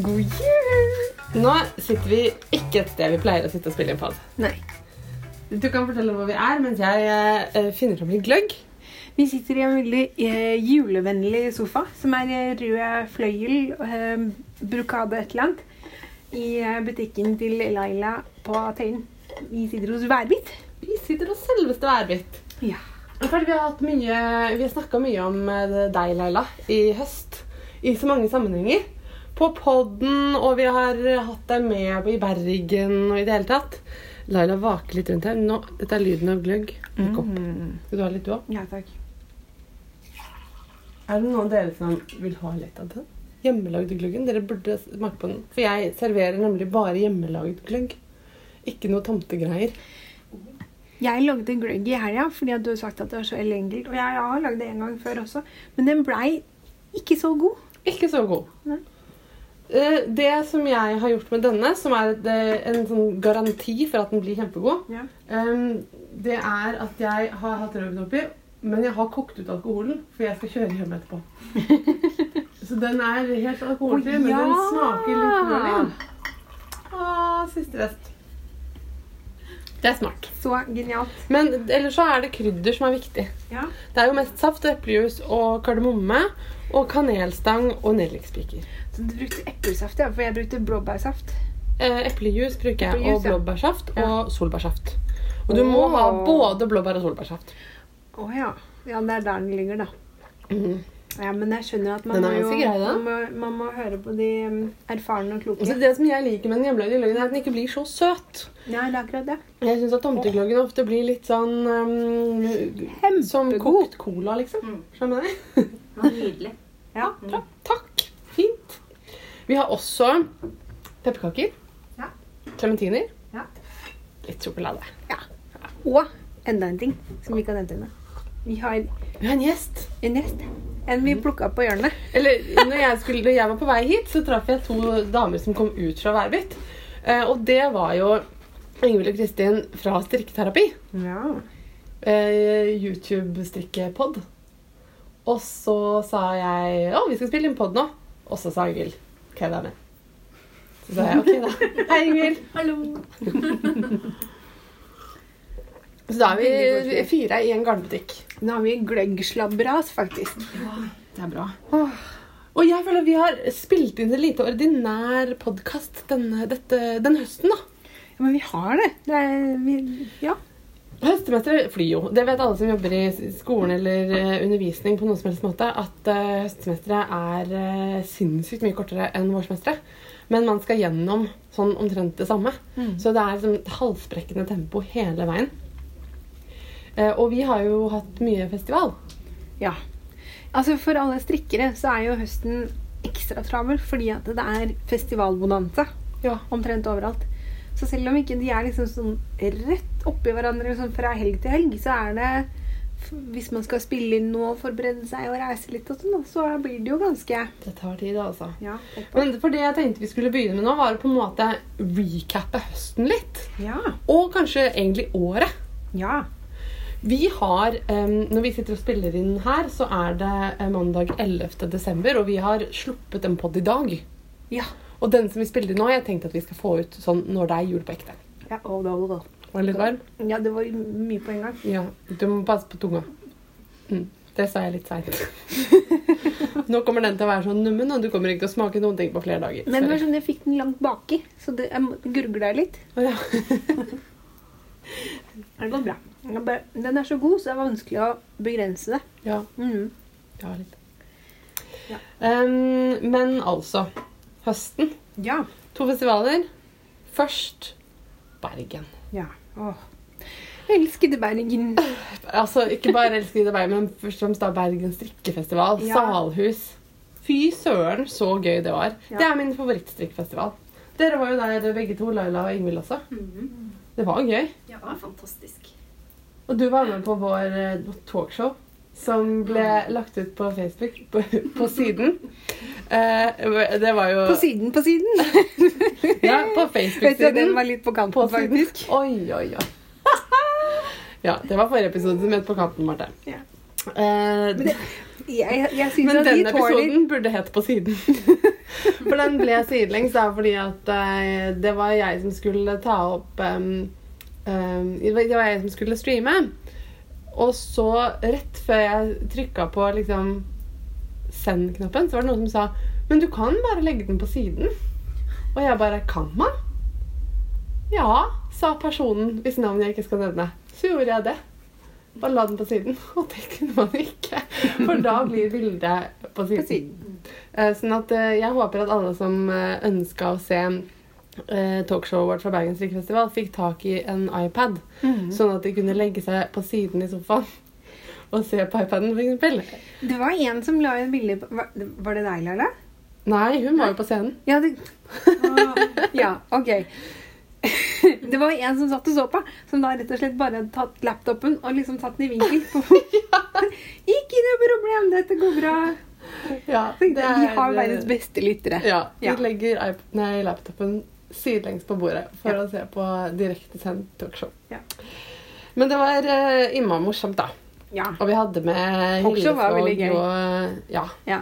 God jul! Nå sitter vi ikke et sted vi pleier å sitte og spille inn pod. Nei. Du kan fortelle hvor vi er mens jeg eh, finner fram litt gløgg. Vi sitter i en veldig eh, julevennlig sofa, som er eh, rød fløyel, eh, brukade et eller annet, i eh, butikken til Laila på Tøyen. Vi sitter hos Værbit. Vi sitter hos selveste Værbit. Ja. Fordi vi har hatt mye Vi har snakka mye om eh, deg, Laila, i høst. I så mange sammenhenger. På podden, og vi har hatt deg med i Bergen og i det hele tatt. Laila vaker litt rundt her. Nå, dette er lyden av gløgg. Skal du ha litt, du òg? Ja, takk. Er det noen av dere som vil ha litt av den? Hjemmelagde gløggen? Dere burde smake på den. For jeg serverer nemlig bare hjemmelagd gløgg. Ikke noe tomtegreier. Jeg lagde gløgg i helga fordi at du har sagt at det var så enkelt. Og jeg har lagd det en gang før også, men den blei ikke så god. Ikke så god. Nei. Eh, Det som jeg har gjort med denne, som er eh, en sånn garanti for at den blir kjempegod, Ja. det er at jeg har hatt rødvin oppi, men jeg har kokt ut alkoholen, for jeg skal kjøre hjem etterpå. Så den er helt alkoholfri, men den smaker litt rødvin. Siste rest. Det er smart. Så genialt. Men ellers så er det krydder som er viktig. Ja. Det er jo mest saft, eplejus og kardemomme. Og kanelstang og nellikspiker. Så du brukte eplesaft, ja, for jeg brukte blåbærsaft. Eh, eplejus bruker jeg, Eplejus, og ja. blåbærsaft Ja. og solbærsaft. Og du må Åh. ha både blåbær og solbærsaft. Å ja. Ja, det er der den ligger, da. Mhm. Ja, men jeg skjønner at man, Den må, er jo, ganske grei, man, må, man må høre på de um, erfarne og kloke. Altså, det som jeg liker med den hjemmelagde gløggen, er at den ikke blir så søt. Ja, det er akkurat det. Jeg syns at tomtegløggen ofte blir litt sånn um, Som kokt cola, liksom. Mm. Skjønner du? Det var nydelig. Ja. Takk. Vi har også pepperkaker. Ja. Klementiner. Ja. Litt sjokolade. Og enda en ting som vi ikke har nevnt ennå. Vi har Vi har en gjest. en gjest. En vi plukka opp på hjørnet. Eller når jeg, skulle, når jeg var på vei hit, så traff jeg to damer som kom ut fra Værbitt. Eh, og det var jo Ingvild og Kristin fra Strikketerapi. Ja. Eh, YouTube-strikkepod. Og så sa jeg å, vi skal spille inn pod nå. Og så sa Ingvild ok, da er med. Så sa jeg ok, da. Hei, Ingvild. Hallo. Så da er vi fire i en garnbutikk. Nå har vi gløggslabberas, faktisk. Det er bra. Åh. Og jeg føler vi har spilt inn en lite ordinær podkast denne, dette- høsten, da. Ja, men vi har det. det er, vi, ja. Høstsemesteret flyr jo. Det vet alle som jobber i skolen eller eh, undervisning på noen som helst måte, at eh, høstsemesteret er eh, sinnssykt mye kortere enn vårsemesteret. Men man skal gjennom sånn omtrent det samme. Mm. Så det er liksom et halsbrekkende tempo hele veien. Og vi har jo hatt mye festival. ja. Altså For alle strikkere så er jo høsten ekstra travel fordi at det er festivalbonanza Ja. omtrent overalt. Så selv om ikke de er liksom sånn rett oppi hverandre sånn fra helg til helg, så er det Hvis man skal spille inn noe og forberede seg og reise litt, og sånn, så blir det jo ganske Det tar tid, altså. Ja. Men for det jeg tenkte vi skulle begynne med nå, var å på en måte recappe høsten litt. Ja. Og kanskje egentlig året. ja. Vi har, Når vi sitter og spiller inn her, så er det eh, mandag 11. desember, og vi har sluppet en pod i dag. Ja. Og den som vi spiller inn nå, jeg tenkte at vi skal få ut sånn når det er jul på ekte. Ja, og da, da. Var det litt varm? ja, det var mye på en gang. Ja. Du må passe på tunga. Mm. Det sa jeg litt seint. nå kommer den til å være sånn nummen, og du kommer ikke til å smake noen ting på flere dager. Men det var sånn, jeg fikk den langt baki, så det, jeg gurgla litt. Oh, ja. Det går bra. Bare, den er så god, så det er vanskelig å begrense det. ja. Mm. Ja, litt. Ja. Um, men altså Høsten. Ja. To festivaler. Først Bergen. ja. Åh. Elskede Bergen. Altså, Ikke bare elskede Bergen, men først og fremst da Bergen strikkefestival. Ja. Salhus. Fy søren, så gøy det var. Ja. Det er min favorittstrikkefestival. Dere var jo der begge to, Laila og Ingvild også. Mhm. Det var gøy. Ja, det var fantastisk. Og du var med på vår eh, talkshow som ble lagt ut på Facebook på, på siden. Eh, det var jo På siden, på siden. Ja, på Facebook-siden. den var litt på kanten, På faktisk. Oi, oi, oi. ja, det var forrige episode som het På kanten, Marte. Ja. Eh, Men det, Jeg, jeg Men den tåler episoden burde hett På siden. For den ble sidelengs da, fordi at eh, det var jeg som skulle ta opp um, um, Det var det var jeg som skulle streame. Og så, rett før jeg trykka på liksom send-knappen, så var det noen som sa Men du kan bare legge den på siden. Og jeg bare Kan man? Ja, sa personen hvis navn jeg ikke skal nevne. Så gjorde jeg det. Bare la den på siden. Og det kunne man ikke. For da blir bildet på siden. siden. Eh, Sånn at eh, jeg håper at alle som eh, ønska å se eh, talkshowet vårt fra Bergens Rikfestival, fikk tak i en iPad. Mhm. Sånn at de kunne legge seg på siden i sofaen og se på iPaden, f.eks. Det var en som la igjen bilde Var det deg, Laila? Nei, hun var jo på scenen. Ja, det Ja, OK. Det var en som satt og så på, som da rett og slett bare hadde tatt laptopen og liksom satt den i vinkel. Ikke noe problem, dette går bra. Ja, Vi er- har verdens beste lyttere. Ja, Vi Ja. legger nei, laptopen sidelengs på bordet for Ja. å se på direktesendt talkshow. Ja. Men det var uh, innmari morsomt, da. Ja. Og vi hadde med Hillesvåg gøy. og Ja. ja.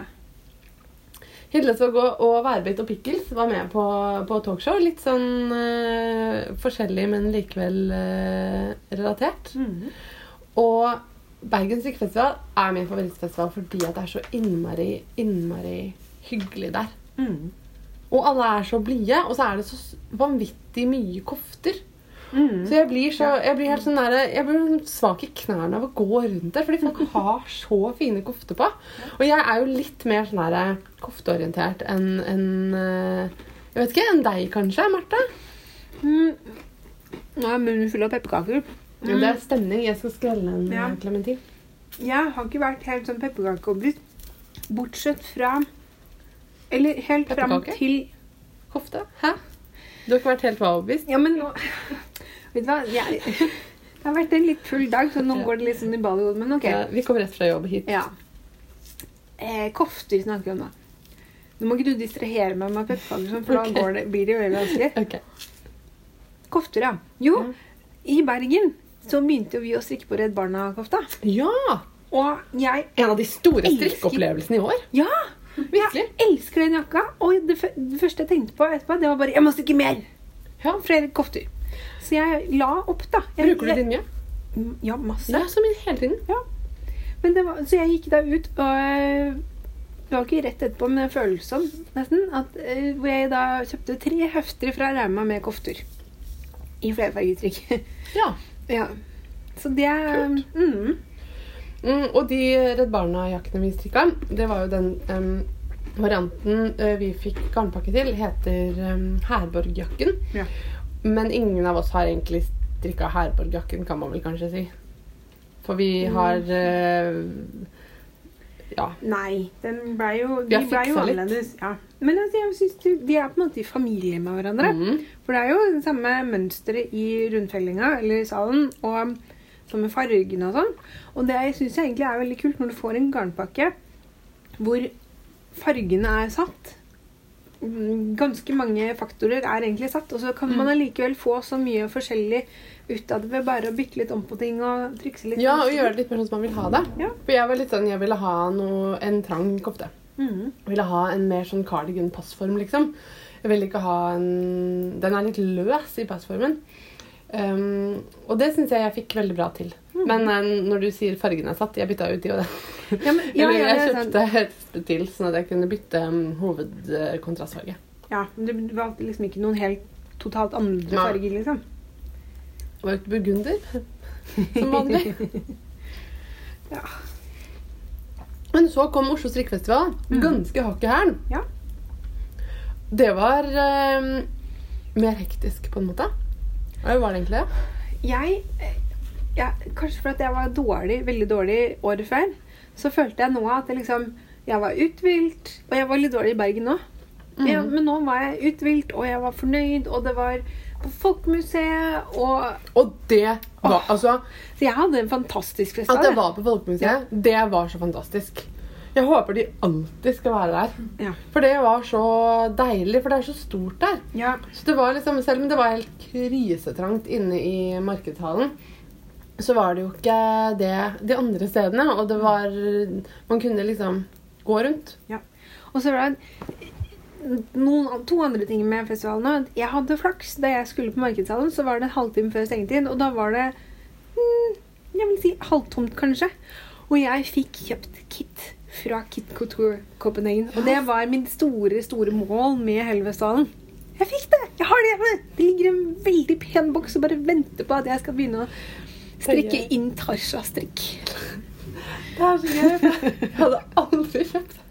Hillesvåg og, og Værbit og Pickles var med på, på talkshow. Litt sånn uh, forskjellig, men likevel uh, relatert. Mhm. Og Bergen Strikkefestival er min favorittfestival fordi at det er så innmari, innmari hyggelig der. Mhm. Og alle er så blide, og så er det så vanvittig mye kofter. Mm. Så jeg blir, så, jeg blir helt sånn der, jeg blir sånn svak i knærne av å gå rundt der, fordi folk har så fine kofter på. Og jeg er jo litt mer sånn der kofteorientert enn enn, eh, Jeg vet ikke, enn deg kanskje, Marte? Mm. Nå er munnen full av pepperkaker. Mm. Det er stemning. Jeg skal skrelle en Ja. eh, klementin. Jeg har ikke vært helt sånn pepperkakeoverbevist. Bortsett fra Eller helt fram til Kofte? Hæ? Du har ikke vært helt overbevist? Ja, men nå Vet du hva? Jeg, det har vært en litt full dag, så nå går det litt sånn i ball i hodet. Men OK. Ja, Vi kom rett fra jobb hit. Ja. Eh, kofter snakker vi om, da. Nå må ikke du distrahere meg med pepperkaker, sånn, for okay. da går det, blir det jo veldig vanskelig. Ok. Kofter, ja. Jo, Ja. i Bergen så begynte jo vi å strikke på Redd Barna-kofta. Ja! Og jeg En av de store strikkeopplevelsene i år. Ja! Virkelig. Jeg elsker den jakka. Og det, det første jeg tenkte på etterpå, det var bare Jeg må strikke mer! Ja. Flere kofter. Så jeg la opp, da. Jeg, Bruker du din mye? Ja, masse. Det er mye hele tiden. Men det var, så jeg gikk da ut, og eh, det var ikke rett etterpå, men følsom nesten, at, eh, hvor jeg da kjøpte tre hefter fra Rauma med kofter. I flerfargetrykk. Ja. ja. Så det er mm, Mm, og de Redd Barna-jakkene vi strikka, det var jo den um, varianten uh, vi fikk garnpakke til, heter um, Herborg-jakken. Ja. Men ingen av oss har egentlig strikka Herborg-jakken, kan man vel kanskje si. For vi har uh, Ja. Nei, den ble jo, de ble jo annerledes. Ja. Men altså, jeg synes de- de er på en måte i familie med hverandre. Mm. For det er jo det samme mønsteret i rundfellinga eller i salen, og samme fargene og sånn. Og det syns jeg egentlig er veldig kult når du får en garnpakke hvor fargene er satt. Mm, Ganske mange faktorer er egentlig satt, og så kan man allikevel få så mye forskjellig ut av det ved bare å bytte litt om på ting og trikse litt. Ja, og gjøre det litt mer sånn som man vil ha det. Ja. For jeg var litt sånn, jeg ville ha noe, en trang kofte. Mm. Jeg ville ha en mer sånn cardigan-passform, liksom. Jeg ville ikke ha en Den er litt løs i passformen. Um, og det syns jeg jeg fikk veldig bra til. Mm. Men uh, når du sier fargene er satt, jeg bytta ut de og det. Ja, men, ja, ja, jeg det kjøpte et til, sånn at jeg kunne bytte um, hovedkontrastfarge. Ja, men det valgte liksom ikke noen helt totalt andre ja. farger, liksom. Valgte burgunder, som vanlig. Ja. Men så kom Oslo strikkefestival. Mm. Ganske hakk i hælen. Ja. Det var um, mer hektisk, på en måte. Ja, var det egentlig? Jeg, ja, Kanskje fordi jeg var dårlig, veldig dårlig året før, så følte jeg nå at jeg liksom Jeg var uthvilt, og jeg var litt dårlig i Bergen nå. Ja, Mhm. men nå var jeg uthvilt, og jeg var fornøyd, og det var på Folkemuseet, og Og det var altså Så jeg hadde en fantastisk fest. At det. var på Folkemuseet, det var så fantastisk. Jeg håper de alltid skal være der. Ja. For det var så deilig, for det er så stort der. Ja. Så det var liksom, Selv om det var helt krisetrangt inne i markedshallen, så var det jo ikke det de andre stedene. Og det var Man kunne liksom gå rundt. Og så var det noen, to andre ting med festivalen òg. Jeg hadde flaks. Da jeg skulle på Markedshallen, så var det en halvtime før stengetid. Og da var det mm, jeg vil si halvtomt, kanskje. Og jeg fikk kjøpt kit fra Kit Couture Copenhagen. Og det var min store, store mål med helvestalen Jeg fikk det! Jeg har det hjemme! Det ligger en veldig pen boks og bare venter på at jeg skal begynne å strikke inn Tarsha-strikk. Det er så gøy. Jeg hadde aldri kjøpt det.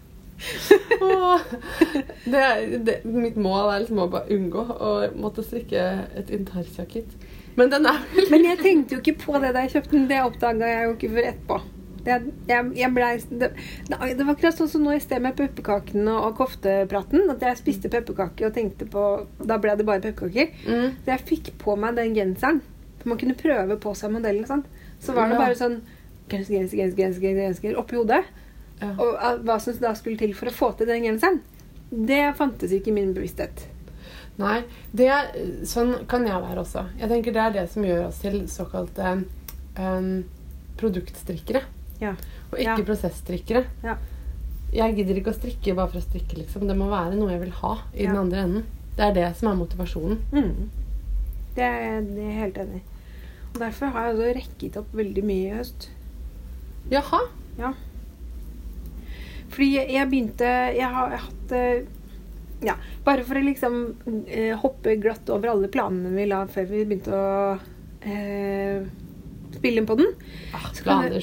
Det, det. Mitt mål er liksom å bare unngå å måtte strikke et Intarsia-kit. Men den er Men jeg tenkte jo ikke på det da jeg kjøpte den. Det oppdaga jeg jo ikke før etterpå. Jeg, jeg ble, det, det var akkurat sånn som nå i sted med pepperkakene og koftepraten. At jeg spiste pepperkaker og tenkte på Da ble det bare pepperkaker. mm. Så jeg fikk på meg den genseren. For man kunne prøve på seg modellen. Sant? Så var det bare sånn genser, genser, genser, genser, genser oppi hodet. ja. Og uh, hva som da skulle til for å få til den genseren, det fantes ikke i min bevissthet. Nei, det, sånn kan jeg være også. Jeg tenker Det er det som gjør oss til såkalte um, produktstrikkere. Ja. Og ikke Ja. prosessstrikkere. Ja. Jeg gidder ikke å strikke bare for å strikke. liksom. Det må være noe jeg vil ha i den andre enden. Det er det som er motivasjonen. Mm. Det er jeg det er jeg helt enig i. Og Derfor har jeg også rekket opp veldig mye i høst. Jaha. Ja. Fordi jeg, jeg begynte Jeg har hatt eh, Ja, bare for å liksom eh, hoppe glatt over alle planene vi la før vi begynte å eh, spille inn på den, Ah, Så kan planer,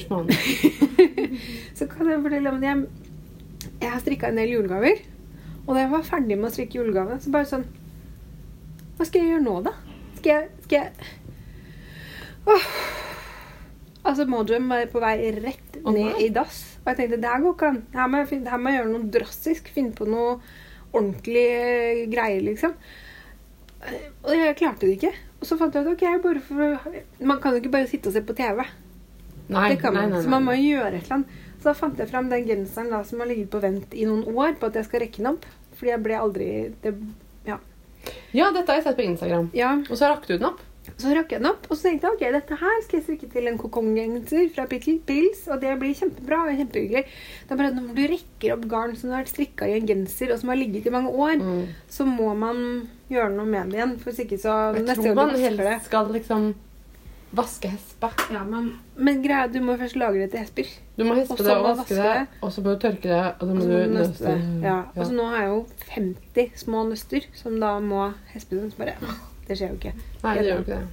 så kan jeg fortelle om at jeg, jeg har strikka en del julegaver. Og da jeg var ferdig med å strikke julegave, så bare sånn Hva skal jeg gjøre nå, da? Skal jeg, skal jeg Åh. Altså, Modrum var på vei rett ned nei. i dass. Og jeg tenkte det her går ikke an. Her må jeg, her må jeg gjøre noe drastisk. Finne på noe ordentlig eh, greier, liksom. Og jeg klarte det ikke. Og så fant jeg ut ok, bare for, man kan jo ikke bare sitte og se på TV. Nei, Det kan nei, nei, nei, Så man må jo gjøre et eller annet. Så da fant jeg fram den genseren da, som har ligget på vent i noen år på at jeg skal rekke den opp. Fordi jeg ble aldri det, Ja, dette har jeg sett på Instagram. Ja, Og så rakk du den opp. så rakk jeg den opp. Og så tenkte jeg ok, dette her skal jeg strikke til en kokonggenser fra Pils. Og det blir kjempebra og kjempehyggelig. Det er bare at når du rekker opp garn som har vært strikka i en genser, og som har ligget i mange år, Mm. så må man gjøre noe med det igjen. For hvis ikke så Jeg neste tror gang man du vasker det helst skal liksom vaske hespa. ja, men, men greia, du må først lage det til hesper. Du må hespe det og vaske det, og så må du tørke det, og så må du må du nøste det. Ja. Ja. så nå har jeg jo 50 små nøster som da må hespes. Så bare «Åh, Det skjer jo ikke. Nei, det gjør jo ikke det.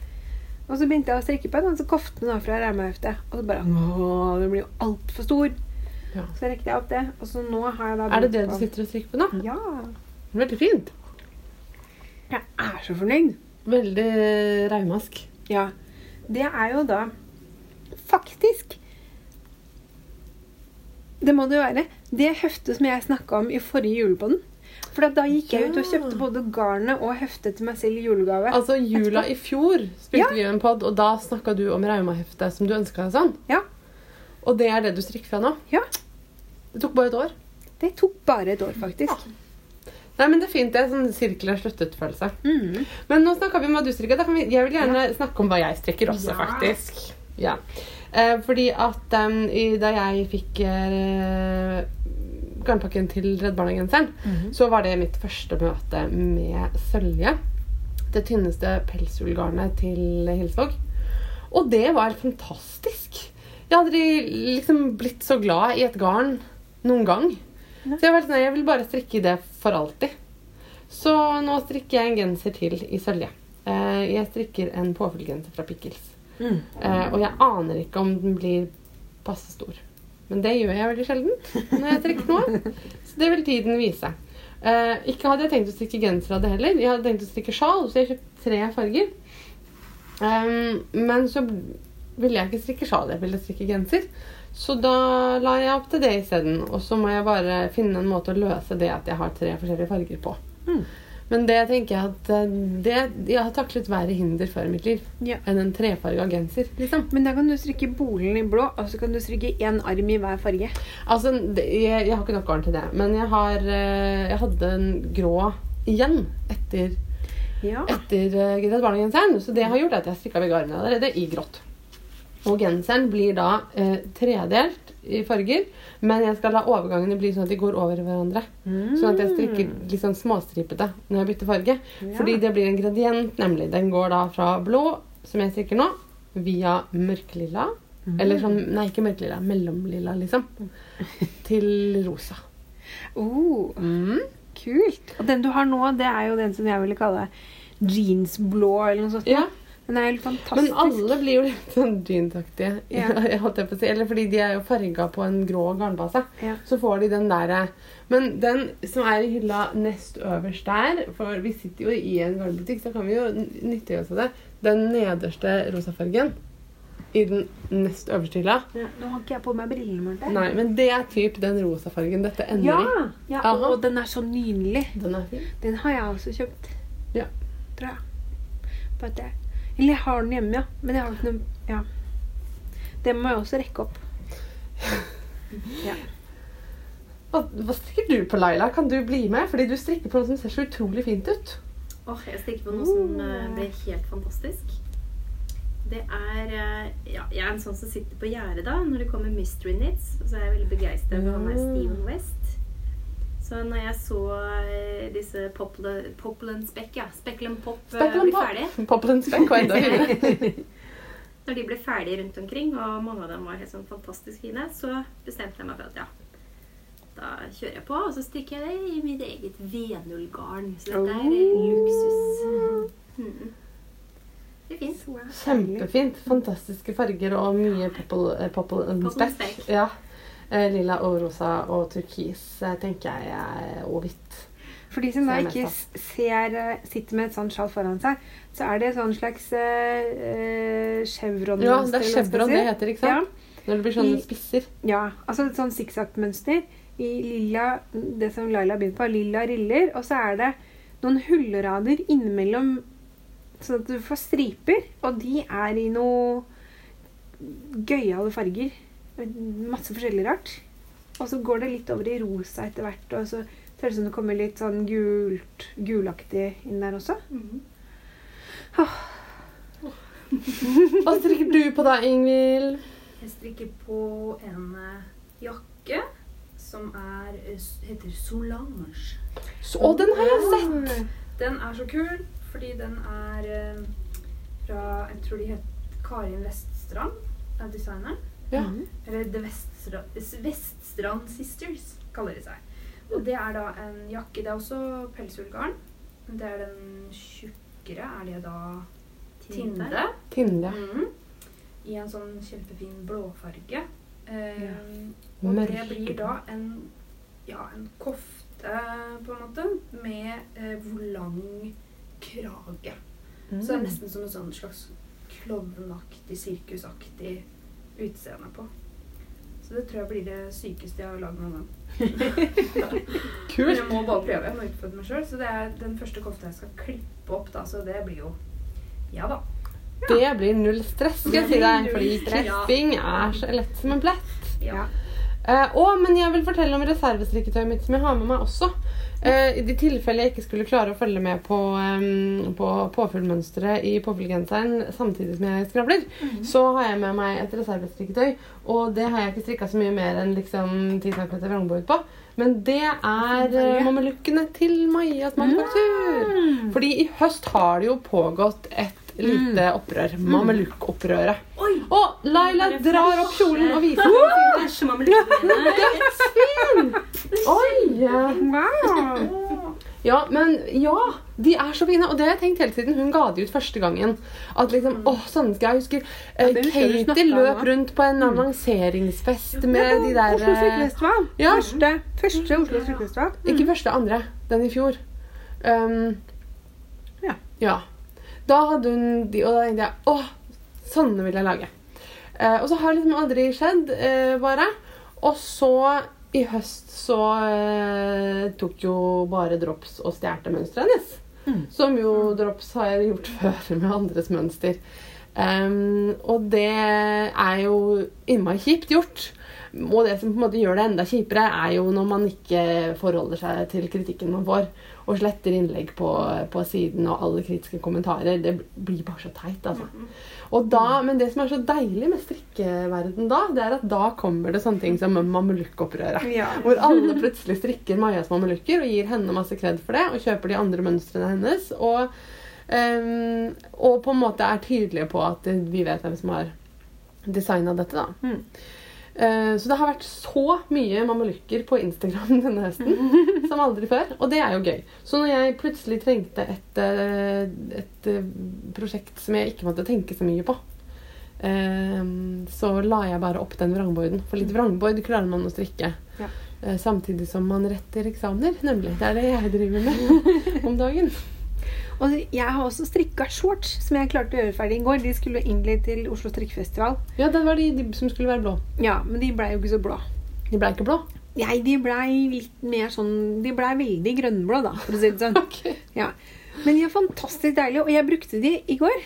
Og så begynte jeg å strikke på en så koften da fra reimeheftet. Og så bare Åh, den blir jo altfor stor. Ja. Så rekte jeg opp det. Og så nå har jeg da Er det det du sitter og strikker på nå? Ja. Veldig fint. Jeg er så fornøyd. Veldig raumask. Ja. Det er jo da faktisk Det må det jo være. Det høftet som jeg snakka om i forrige julepodden. For da gikk jeg ut og kjøpte både garnet og heftet til meg selv i julegave. Altså, jula i fjor spilte Ja. vi en pod, og da snakka du om raumaheftet som du ønska deg sånn. Ja. Og det er det du strikker fra nå? Ja. Det tok bare et år. Det tok bare et år, faktisk. Nei, men det er fint. Det er sånn sirkler sluttet-følelse. Mm. Men nå snakka vi om hva du strikker. Vi, jeg vil gjerne snakke om hva jeg strikker også, Ja. faktisk. Ja. Eh, fordi at um, i, da jeg fikk eh, garnpakken til Redd Barna-genseren, så var det mitt første møte med Sølje. Det tynneste pelshullgarnet til Hilsvåg. Og det var fantastisk. Jeg hadde liksom blitt så glad i et garn noen gang. Så jeg var sånn, jeg vil bare strikke det for alltid. Så nå strikker jeg en genser til i sølje. Eh, jeg strikker en påfyllgenser fra Pickles. Mm. Eh, og jeg aner ikke om den blir passe stor. Men det gjør jeg veldig sjelden når jeg strikker noe. Så det vil tiden vise. Eh, ikke hadde jeg tenkt å strikke genser av det heller. Jeg hadde tenkt å strikke sjal, så jeg kjøpte tre farger. Men så ville jeg ikke strikke sjal, jeg ville strikke genser. Så da la jeg opp til det isteden. Og så må jeg bare finne en måte å løse det at jeg har tre forskjellige farger på. Mm. Men det tenker jeg at eh, det, Jeg har taklet verre hinder før i mitt liv Ja. enn en trefarga genser. liksom. Men da kan du strikke bolen i blå, og så kan du strikke én arm i hver farge. Altså, det, jeg, jeg har ikke nok garn til det. Men jeg har eh, Jeg hadde en grå igjen etter, Ja. etter uh, Redd Barna-genseren. Så det har gjort at jeg strikka begge armene allerede i grått. Og genseren blir da eh, tredelt i farger, men jeg skal la overgangene bli sånn at de går over hverandre. Sånn at jeg strikker litt sånn småstripete når jeg bytter farge. Fordi det blir en gradient, nemlig. Den går da fra blå, som jeg strikker nå, via mørkelilla. Eller sånn, nei, ikke mørkelilla, mellomlilla, liksom. Til rosa. Oh, Mm. kult. Og den du har nå, det er jo den som jeg ville kalle jeansblå eller noe sånt. Ja, Den er helt fantastisk. Men alle blir jo litt sånn dyntaktige. Ja. si. Eller fordi de er jo farga på en grå garnbase. Ja. Så får de den derre Men den som er i hylla nest øverst der For vi sitter jo i en garnbutikk, så kan vi jo nytte nyttiggjøre oss av det. Den nederste rosafargen i den nest øverste hylla. Ja, nå har ikke jeg på meg brillene, Marte. Nei, men det er typ den rosafargen dette ender Ja, i. ja Aha. og den er så nydelig. Den er fin. Den har jeg også kjøpt. Ja. Tror jeg. Bare at jeg Eller jeg har den hjemme, ja. Men jeg har ikke noe Ja. Det må jeg også rekke opp. Hva, hva strikker du på, Laila? Kan du bli med? Fordi du strikker på noe som ser så utrolig fint ut. Åh, jeg stikker på noe som uh, blir helt fantastisk. Det er eh, Ja, jeg er en sånn som sitter på gjerdet da når det kommer Mystery Knits. Og så er jeg veldig begeistret for han er Steven West. Så når jeg så eh, disse Speck, ja, Speckle Pop eh, bli Pop. ferdig Poplenspekk var enda finere. Når de ble ferdige rundt omkring, og mange av dem var helt sånn fantastisk fine, så bestemte jeg meg for at ja, da kjører jeg på, og så strikker jeg det i mitt eget V0-garn. Så dette er eh, luksus. Mm. Det er fint. Kjempefint. Fantastiske farger og mye popple, spekk. popple Popple and speck. speck. Ja. Eh, Lilla og rosa og turkis eh, tenker jeg og hvitt. For de som da ikke ser, eh, sitter med et sånt sjal foran seg, så er det et sånn slags uh, chevron Ja, det er chevron det heter, ikke sant? Når det blir sånne I- spisser. Ja, altså et sånn sikksakk-mønster i lilla, det som Laila begynte på, lilla riller, og så er det noen hullrader innimellom, sånn at du får striper, og de er i noe gøyale farger. Masse forskjellig rart. Og så går det litt over i rosa etter hvert, og så ser det ut som det kommer litt sånn gult, gulaktig inn der også. Mm. Hva strikker du på da, Ingvild? Jeg strikker på en eh, jakke som er, eh, heter Solange. Så, å, den har jeg sett! Den er så kul fordi den er eh, fra Jeg tror de het Karin Veststrand, er designeren. Ja. Eller The Veststra Veststrand Sisters, kaller de seg. Og det er da en jakke. Det er også pelsullgarn. Men det er den tjukkere. Er det da Tinde. Tinde? Tinde. Mhm. I en sånn kjempefin blåfarge. Eh, Ja. Og det blir da en, ja, en kofte, på en måte, med eh, volang krage. Så det er nesten som en sånn slags klovnaktig, sirkusaktig utseende på. Så det tror jeg blir det sykeste jeg har lagd noen gang. Men Kult. jeg må bare prøve. Jeg må utfordre meg sjøl. Så det er den første kofta jeg skal klippe opp, da. Så det blir jo Ja da. Det blir null stress, skal jeg si deg. Fordi klipping er så lett som en plett. Ja. Uh, å, men jeg vil fortelle om reservestrikketøyet mitt som jeg har med meg også. Eh, I de tilfelle jeg ikke skulle klare å følge med på, um, på påfyllmønsteret i påfyllgenseren samtidig som jeg skravler, så har jeg med meg et reservestrikketøy. Og det har jeg ikke strikka så mye mer enn liksom 10 cm vrangbord på. Men det er uh, mamelukkene til Majas manufaktur. Fordi i høst har det jo pågått et lite opprør. Mameluk-opprøret. Oi! Og Laila drar opp kjolen og viser Flashe mamelukkene mine. Oi! Wow! Ja, men ja, de er så fine. Og det har jeg tenkt hele tiden hun ga de ut første gangen. At liksom, åh, sånn skal jeg huske eh, Ja, du Katie løp om, rundt på en lanseringsfest med de der Oslo eh, Strikkefestival. ja. Første, første Oslo Strikkefestival. Ikke første, andre. Den i fjor. Um, Ja. ja. Da hadde hun de, og da tenkte jeg åh, sånne vil jeg lage. Eh, og så har det liksom aldri skjedd, eh, bare. Og så i høst så eh, tok jo bare Drops og stjal mønsteret hennes. Mm. Som jo Drops har gjort før med andres mønster. Um, og det er jo innmari kjipt gjort. Og det som på en måte gjør det enda kjipere, er jo når man ikke forholder seg til kritikken man får, og sletter innlegg på, på siden og alle kritiske kommentarer. Det blir bare så teit, altså. Og da, men det som er så deilig med strikkeverden da, det er at da kommer det sånne ting som mamelukkopprøret. Ja. Hvor alle plutselig strikker Majas mamelukker og gir henne masse kred for det, og kjøper de andre mønstrene hennes. Og, um, og på en måte er tydelige på at vi vet hvem som har designa dette. da. Mm. Eh, Så det har vært så mye mamelukker på Instagram denne høsten som aldri før. Og det er jo gøy. Så når jeg plutselig trengte et, eh, et eh, prosjekt som jeg ikke måtte tenke så mye på, så la jeg bare opp den vrangborden. For litt vrangbord klarer man å strikke. Ja. Samtidig som man retter eksamener, nemlig. Det er det jeg driver med om dagen. Og jeg har også strikka shorts, som jeg klarte å gjøre ferdig i går. De skulle egentlig til Oslo strikkefestival. Ja, det var de, de som skulle være blå. Ja, men de blei jo ikke så blå. De ble ikke blå. Nei, de blei litt mer sånn De blei veldig grønnblå, da, for å si det sånn. Ja. Men de er fantastisk deilige, og jeg brukte de i går.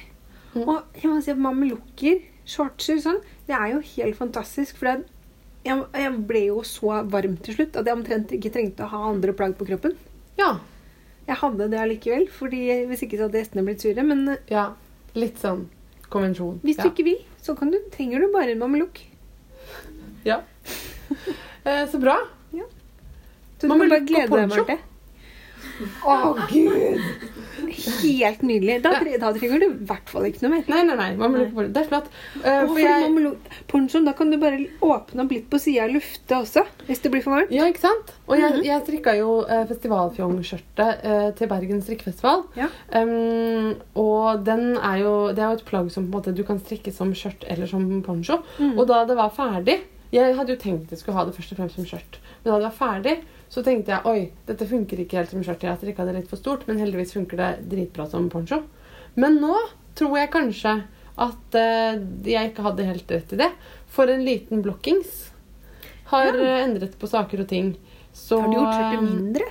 Mm. Og jeg må si at mamelukker, shortser sånn, det er jo helt fantastisk. For det, jeg, jeg ble jo så varm til slutt at jeg omtrent ikke trengte å ha andre plagg på kroppen. Ja. Jeg hadde det allikevel, fordi hvis ikke så hadde gjestene blitt sure. Men eh, ja. Litt sånn konvensjon. hvis ja. du ikke vil, så kan du, trenger du bare en mamelukk. Ja. Eh, så bra. Så du må bare glede deg, poncho. Marte. Å, gud! Helt nydelig. Da, da trenger du i hvert fall ikke noe mer. Nei, nei, nei. Mamelukk. Det er flott. Uh, for for jeg, da kan du bare åpne opp litt på sida og lufte også, hvis det blir for varmt. ja, ikke sant? Og jeg, Mhm. jeg strikka jo eh, festivalfjongskjørtet eh, til Bergen strikkefestival. Ja. Um, og den er jo, det er jo et plagg som på en måte, du kan strikke som skjørt eller som poncho. Mm. Og da det var ferdig Jeg hadde jo tenkt jeg skulle ha det først og fremst som skjørt. Men da det var ferdig, så tenkte jeg oi, dette funker ikke helt som skjørt. Jeg har strikka det litt for stort, men heldigvis funker det dritbra som poncho. Men nå tror jeg kanskje at uh, jeg ikke hadde helt rett i det. For en liten blokkings har Ja. eh, endret på saker og ting. Så Har du gjort skjørtet mindre?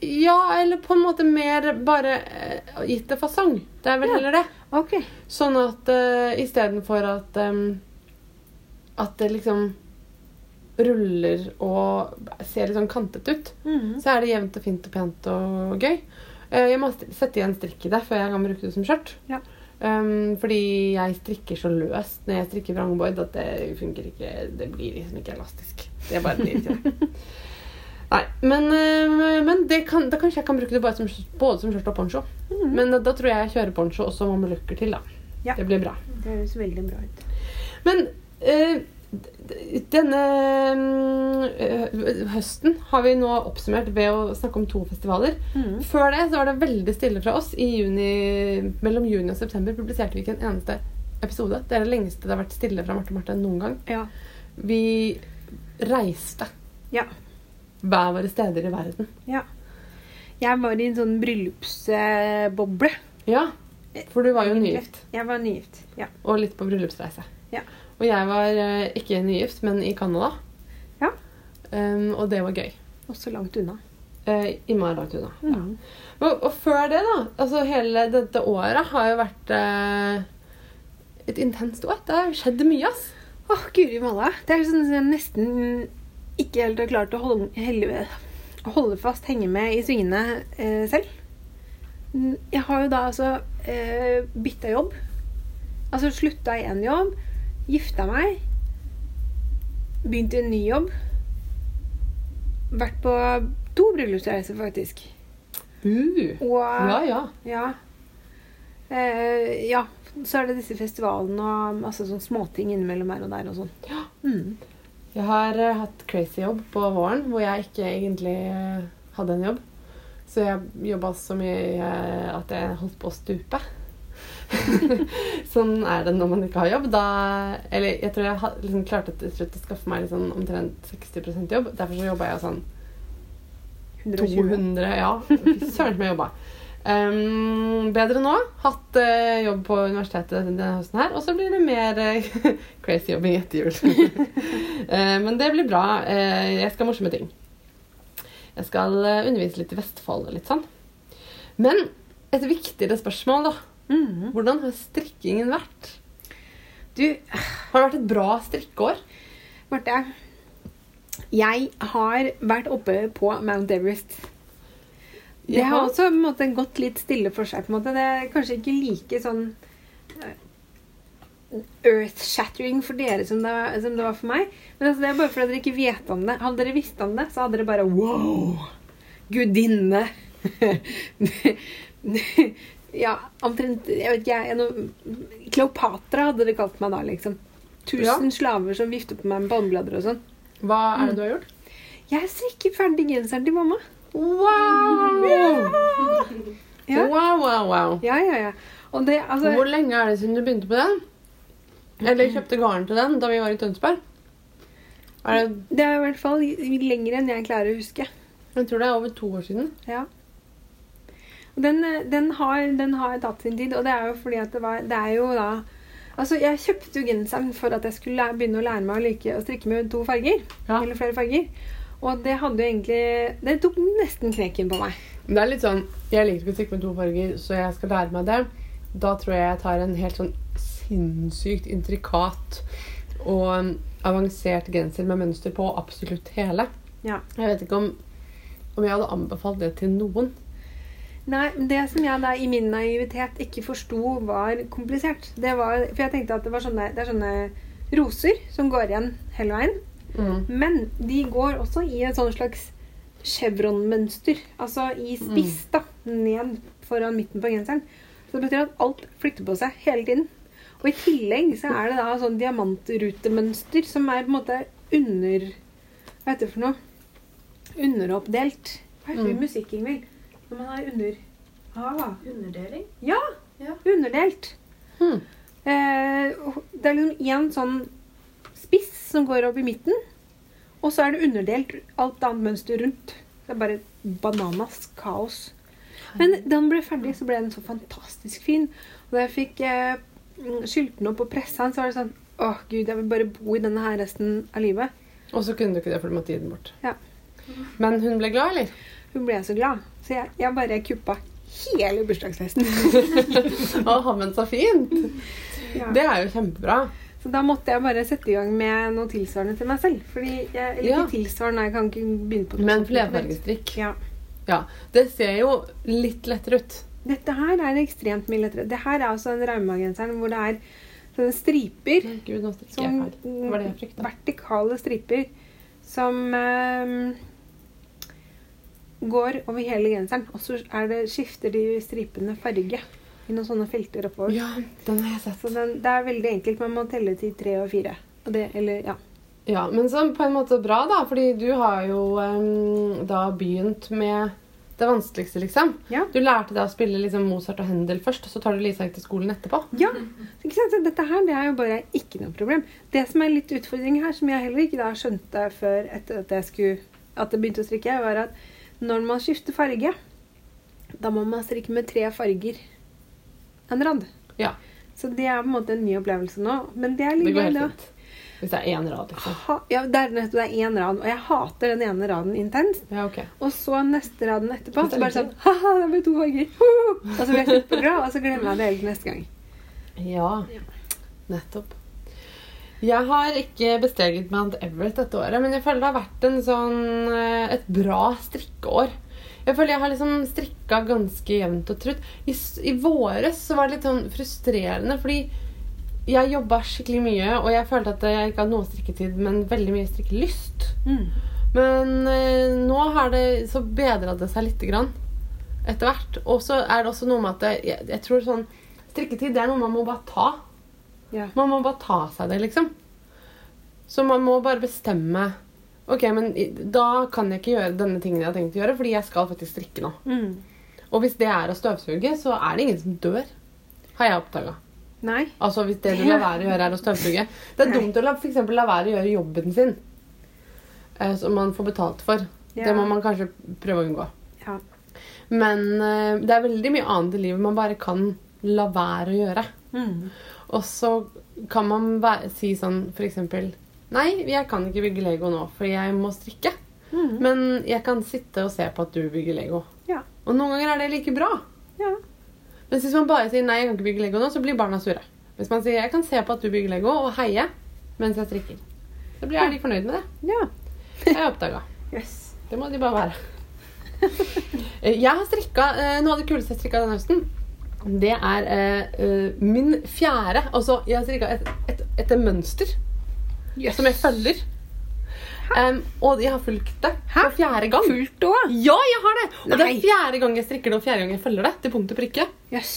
Ja, eller på en måte mer bare uh, gitt det fasong. Det er vel Ja. heller det. Ok. Sånn at uh, istedenfor at um, At det liksom ruller og ser litt sånn kantet ut, mm. så er det jevnt og fint og pent og gøy. Eh, jeg må sette igjen strikk i det før jeg kan bruke det som skjørt. Ja. Um, fordi jeg strikker så løst når jeg strikker vrangbord at det funker ikke Det blir liksom ikke elastisk. Det bare blir ikke det. Nei, men, eh, men det kan, da kanskje jeg kan bruke det bare som, både som skjørt og poncho. Mm. Men da, tror jeg jeg kjører poncho og så mamelukker til, da. Ja. Det blir bra. Det høres veldig bra ut. Men d- denne mm, høsten har vi nå oppsummert ved å snakke om to festivaler. Mm. Før det så var det veldig stille fra oss. I juni, mellom juni og september publiserte vi ikke en eneste episode. Det er det lengste det har vært stille fra Marte og Marte noen gang. Ja. Vi reiste Ja. hver våre steder i verden. ja. Jeg var i en sånn bryllupsboble. Ja, for du var jo nygift. Jeg var nygift, ja. Og litt på bryllupsreise. Ja. Og jeg var eh, ikke nygift, men i Canada. Ja. Um, og det var gøy. Også langt unna. Uh, Innmari langt unna. Ja. Mhm. Og, og før det, da altså Hele dette året har jo vært uh, et intenst år. Det har skjedd mye, ass. Åh, guri malla. Det er sånn at jeg nesten ikke helt har klart å holde, helle, holde fast, henge med i svingene uh, selv. Mm, Jeg har jo da altså eh, bytta jobb. Altså slutta i én jobb, gifta meg, begynt i en ny jobb. Vært på to bryllupsreiser, faktisk. Uh. Og Ja, ja. ja. Eh, ja. Så er det disse festivalene og masse sånn småting innimellom her og der og sånn. Ja. Mm. Jeg har uh, hatt crazy jobb på våren hvor jeg ikke egentlig uh, hadde en jobb. Så jeg jobba så mye eh, at jeg holdt på å stupe. sånn er det når man ikke har jobb. Da, eller jeg tror jeg liksom klarte til slutt å skaffe meg liksom omtrent 60% jobb. Derfor så jobba jeg sånn 120. 200, ja. Fy søren som jeg jobba. Um, bedre nå. Hatt uh, jobb på universitetet denne høsten her. Og så blir det mer uh, crazy jobbing etter jul. uh, men det blir bra. Jeg skal ha morsomme ting. Jeg skal undervise litt i Vestfold og litt sånn. Men et viktigere spørsmål da, Mhm. Hvordan har strikkingen vært? Du, Har det vært et bra strikkeår? Marte. Jeg har vært oppe på Mount Everest. Det har også på en måte, gått litt stille for seg. på en måte. Det er kanskje ikke like sånn eh, earth-shattering for dere som det, var, som det var for meg. Men altså, det er bare fordi dere ikke vet om det. Hadde dere visst om det, så hadde dere bare Wow! Gudinne! ja, omtrent Jeg vet ikke, jeg. noe- Kleopatra hadde det kalt meg da, liksom. Tusen slaver som vifter på meg med palmeblader og sånn. Hva er det du har gjort? Jeg strikker ferdig genseren til mamma. Wow! Ja. Wow, wow, wow. Ja, ja, ja. Det, altså Hvor lenge er det siden du begynte på den? Eller kjøpte garn til den da vi var i Tønsberg? Er det, Det er i hvert fall lenger enn jeg klarer å huske. jeg tror det er over to år siden. Ja. Den, eh, den, har, den har tatt sin tid, og det er jo fordi at det var Det er jo da Altså, jeg kjøpte jo genseren for at jeg skulle begynne å lære meg å like å strikke med to farger. Ja. Eller flere farger. Og det hadde jo egentlig Det tok nesten knekken på meg. Det er litt sånn Jeg liker ikke å strikke med to farger, så jeg skal lære meg det. Da tror jeg jeg tar en helt sånn sinnssykt intrikat og um, avansert genser med mønster på absolutt hele. Ja. Jeg vet ikke om, om jeg hadde anbefalt det til noen. Nei, Det som jeg da i min naivitet ikke forsto var komplisert det var, For jeg tenkte at det var sånne, det er sånne roser som går igjen hele veien. Mm. Men de går også i et sånn slags chevron-mønster. Altså i spiss, da. Ned foran midten på genseren. Så det betyr at alt flytter på seg hele tiden. Og i tillegg så er det da sånn diamantrutemønster som er på en måte under Hva heter det for noe? Underoppdelt. Hva heter Mm. musikk, Ingvild? Når man er under ah, Underdeling? Ja! Ja. Underdelt. Hmm. Eh, det er liksom én sånn spiss som går opp i midten. Og så er det underdelt alt annet mønster rundt. Det er bare bananas kaos. Men da den ble ferdig, så ble den så fantastisk fin. Og da jeg fikk eh, skylt den opp og pressa den, så var det sånn Åh, gud, jeg vil bare bo i denne her resten av livet. Og så kunne du ikke det, for du måtte gi den bort. Ja. Men hun ble glad, eller? Hun ble så glad. Så jeg, jeg bare kuppa hele bursdagsfesten. Å, men så fint! Ja. Det er jo kjempebra. Så da måtte jeg bare sette i gang med noe tilsvarende til meg selv. Fordi jeg, eller Ja. tilsvarende, jeg kan ikke begynne på noe Men flerfargestrikk. Ja. Ja. Det ser jo litt lettere ut. Dette her er ekstremt mye lettere. Det her er altså en raumagenseren hvor det er sånne striper. Gud, nå Som, jeg her. Det var det jeg frykta. vertikale striper som eh, går over hele genseren. Og så er det, skifter de stripene farge i noen sånne felter oppover. Ja, den har jeg sett. Så den, det er veldig enkelt. Man må telle til tre og fire. Og det, eller, ja. Ja, men så på en måte bra, da. Fordi du har jo um, da begynt med det vanskeligste, liksom. Ja. Du lærte deg å spille liksom Mozart og Händel først, og så tar du Lisa til skolen etterpå. Ja, ikke sant? Så dette her det er jo bare ikke noe problem. Det som er litt utfordring her, som jeg heller ikke da skjønte før etter at jeg skulle, at det begynte å strikke, var at når man skifter farge, da må man strikke med tre farger en rad. Ja. Så det er på en måte en ny opplevelse nå. Men det er Det litt går helt da. Hvis det er én rad, liksom. Ha, ja, det er nettopp det er én rad, og jeg hater den ene raden intenst. Ja, okay. Og så neste raden etterpå, så bare sånn Haha, det ble to farger! Og så blir jeg superglad, og så glemmer jeg det helt neste gang. Ja, nettopp. Jeg har ikke besteget Mount Everest dette året, men jeg føler det har vært en sånn, eh, et bra strikkeår. Jeg føler jeg har liksom strikka ganske jevnt og trutt. I, I våres så var det litt sånn frustrerende, fordi jeg jobba skikkelig mye, og jeg følte at jeg ikke hadde noe strikketid, men veldig mye strikkelyst. Mm. Men eh, nå har det så bedra det seg lite grann etter hvert. Og så er det også noe med at jeg, jeg tror sånn Strikketid det er noe man må bare ta. Ja. Man må bare ta seg det, liksom. Så man må bare bestemme Ok, men da kan jeg ikke gjøre denne tingen jeg har tenkt å gjøre, fordi jeg skal faktisk strikke nå. Mm. Og hvis det er å støvsuge, så er det ingen som dør. Har jeg oppdaga. Altså hvis det du lar være å gjøre, er å støvsuge. Det er Nei. dumt å la, for la være å gjøre jobben sin, eh, som man får betalt for. Ja. Det må man kanskje prøve å unngå. Ja. Men eh, det er veldig mye annet i livet man bare kan la være å gjøre. Mm. Og så kan man si sånn eksempel Nei, jeg kan ikke bygge Lego nå, for jeg må strikke. Mm. Men jeg kan sitte og se på at du bygger Lego. Ja. Og noen ganger er det like bra. Ja. Men hvis man bare sier 'nei, jeg kan ikke bygge Lego nå', så blir barna sure. Hvis man sier 'jeg kan se på at du bygger Lego', og heie mens jeg strikker, så blir jeg litt fornøyd med det. Ja. Det har jeg oppdaga. Yes. Det må de bare være. Jeg har strikka eh, Noe av det kuleste jeg strikka denne høsten, det er eh, eh, min fjerde Altså, jeg har strikka et, et, etter mønster som jeg følger. Um, og jeg har fulgt det for fjerde gang. Fulgt òg? Ja, jeg har det! Og det er fjerde gang jeg strikker det, og fjerde gang jeg følger det. Til punkt og prikke. Yes.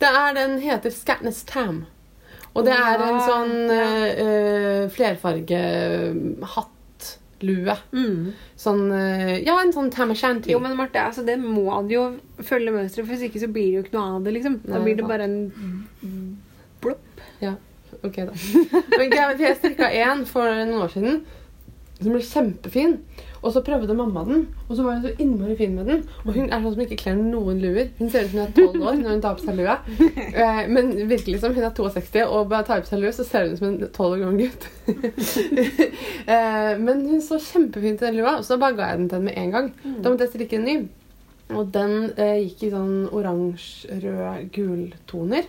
Det er, den heter Scatness Tam. Og det er en sånn uh, uh, flerfarge-hattlue. Mm. Sånn eh, Ja, en sånn tam shanty. Jo, men Marte, altså, det må du jo følge mønsteret, for hvis ikke så blir det jo ikke noe av det. liksom. Da Nei, blir det bare en blopp. Ok, da. Men jeg strikka én for noen år siden som ble kjempefin. Og så prøvde mamma den, og så var hun så innmari fin med den. Og hun er sånn som ikke kler noen luer. Hun ser ut som hun er tolv år når hun tar på seg lua. Eh, men virkelig som hun er 62 og bare tar på seg lue, så ser hun ut som en tolv år gammel gutt. eh, men hun så kjempefint til den lua, og så bare ga jeg den til henne med en gang. Da måtte jeg strikke en ny. Og den eh, gikk i sånn oransje-rød-gul-toner.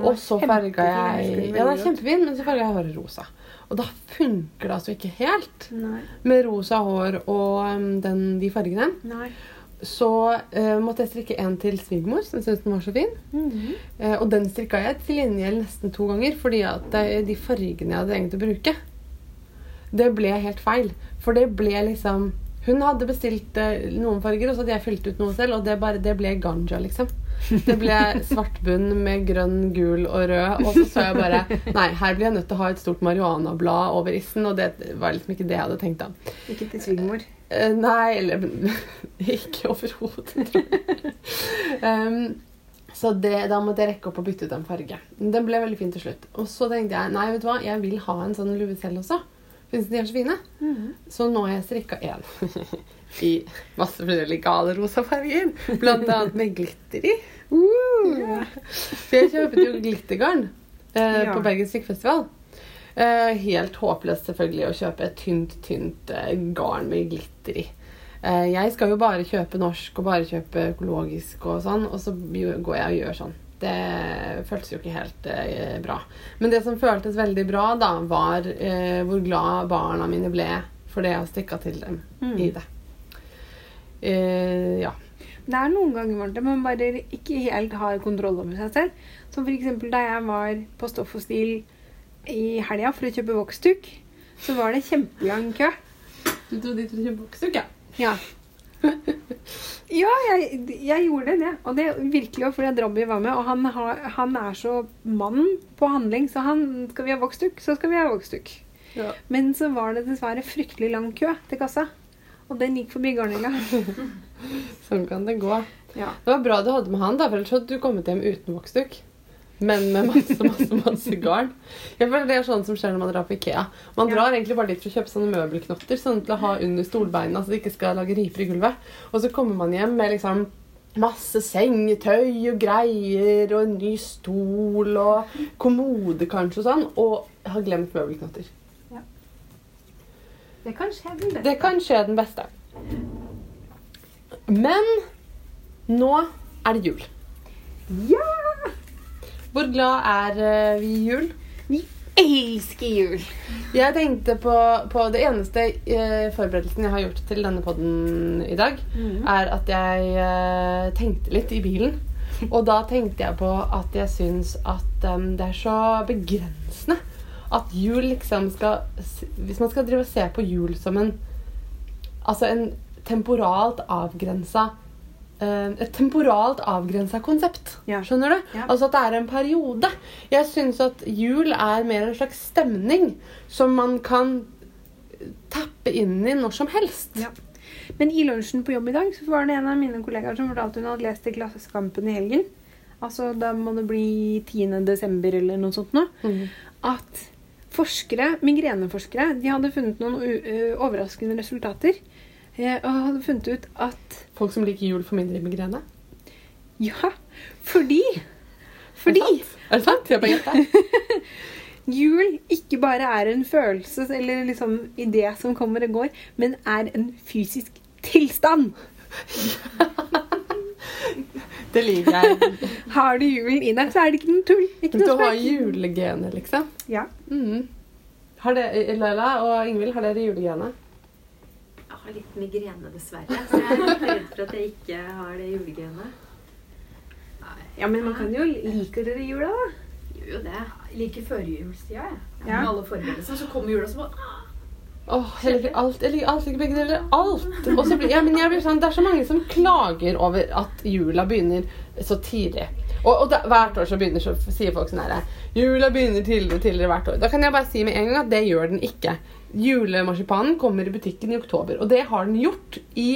Og så farga jeg Ja, den er kjempefin, men så farga jeg håret rosa. Og da funker det altså ikke helt Nei. med rosa hår og um, den, de fargene. Nei. Så uh, måtte jeg strikke en til svigermor, som syntes den var så fin. Mm -hmm. uh, og den strikka jeg til gjengjeld nesten to ganger, fordi at de fargene jeg hadde trengt å bruke, det ble helt feil. For det ble liksom Hun hadde bestilt eh, noen farger, og så hadde jeg fylt ut noe selv, og det, bare, det ble ganja, liksom. Det ble svart bunn med grønn, gul og rød. Og så så jeg bare Nei, her blir jeg nødt til å ha et stort marihuanablad over issen. Og det var liksom ikke det jeg hadde tenkt, da. Ikke til svigermor. Eh, nei, eller Ikke overhodet, um, så det, da måtte jeg rekke opp og bytte ut en farge. Den ble veldig fin til slutt. Og så tenkte jeg nei, vet du hva, jeg vil ha en sånn lue selv også. Fins de er så fine. Så nå har jeg strikka én i masse forskjellige gale rosa farger. Blant annet med glitter i. Uh. For jeg kjøpte jo glittergarn eh, Ja. på Bergen strikkefestival. Eh, helt håpløst selvfølgelig å kjøpe et tynt, tynt eh, garn med glitter i. Eh, jeg skal jo bare kjøpe norsk og bare kjøpe økologisk og sånn, og så går jeg og gjør sånn. Det føltes jo ikke helt eh, bra. Men det som føltes veldig bra, da, var eh, hvor glad barna mine ble for det jeg har strikka til dem Mm. i det. Eh, ja. Det er noen ganger Marte, man bare ikke helt har kontroll over seg selv. Som f.eks. da jeg var på Stoff og Stil i helga for å kjøpe voksduk, så var det kjempelang kø. Du trodde for å kjøpe boksduk, ja? Ja. ja, jeg, jeg gjorde det. Og det virkelig også fordi Drabby var med. Og han, har, han er så mann på handling, så han skal vi ha voksduk, så skal vi ha voksduk. Ja. Men så var det dessverre fryktelig lang kø til kassa. Og den gikk forbi Garnilla. Sånn kan det gå. Ja. Det var bra du hadde med han, da, for ellers hadde du kommet hjem uten voksduk. Men med masse, masse, masse garn. Jeg føler Det er sånn som skjer når man drar på Ikea. Man Ja. drar egentlig bare dit for å kjøpe sånne møbelknotter sånn til å ha under stolbeina, så det ikke skal lage riper i gulvet. Og så kommer man hjem med liksom masse sengetøy og greier og en ny stol og kommode kanskje og sånn, og har glemt møbelknotter. Det kan skje. den beste. Det kan skje den beste. Men nå er det jul. Ja! Hvor glad er eh, vi i jul? Vi elsker jul. Jeg tenkte på, på det eneste eh, forberedelsen jeg har gjort til denne podden i dag, er at jeg eh, tenkte litt i bilen. Og da tenkte jeg på at jeg syns at um, det er så begrensende at jul liksom skal Hvis man skal drive og se på jul som en Altså en temporalt avgrensa eh, et temporalt avgrensa konsept. Ja. Skjønner du? Ja. Altså at det er en periode. Jeg syns at jul er mer en slags stemning som man kan tappe inn i når som helst. Ja. Men i lunsjen på jobb i dag så var det en av mine kollegaer som fortalte hun hadde lest i Klassekampen i helgen. Altså da må det bli 10. desember eller noe sånt nå. Mm. At forskere, migreneforskere de hadde funnet noen overraskende resultater. eh, Og hadde funnet ut at Folk som liker jul, får mindre migrene. ja, fordi Fordi Er det sant? Er det sant? Jeg bare gjetter. jul ikke bare er en følelse eller liksom idé som kommer og går, men er en fysisk tilstand. Det liker jeg. Har du julen i deg, så er det ikke noe tull. Ikke Du har julegene, julegenet, liksom. Ja. Mm. Har det, Laila og Ingvild, har dere julegenet? Jeg har litt migrene, dessverre. Så jeg er litt redd for at jeg ikke har det julegenet. ja, men man kan jo Liker dere jula, da? Gjør jo det. Liker førjulstida, jeg. Ja. Med alle forberedelsene. Så kommer jula, så bare Åh, jeg liker alt. Jeg liker alt, jeg liker begge deler. Alt. Og så blir, ja, men jeg blir sånn, det er så mange som klager over at jula begynner så tidlig. Og, og da, hvert år så begynner så sier folk sånn herre Jula begynner tidligere og tidligere hvert år. Da kan jeg bare si med en gang at det gjør den ikke. Julemarsipanen kommer i butikken i oktober, og det har den gjort i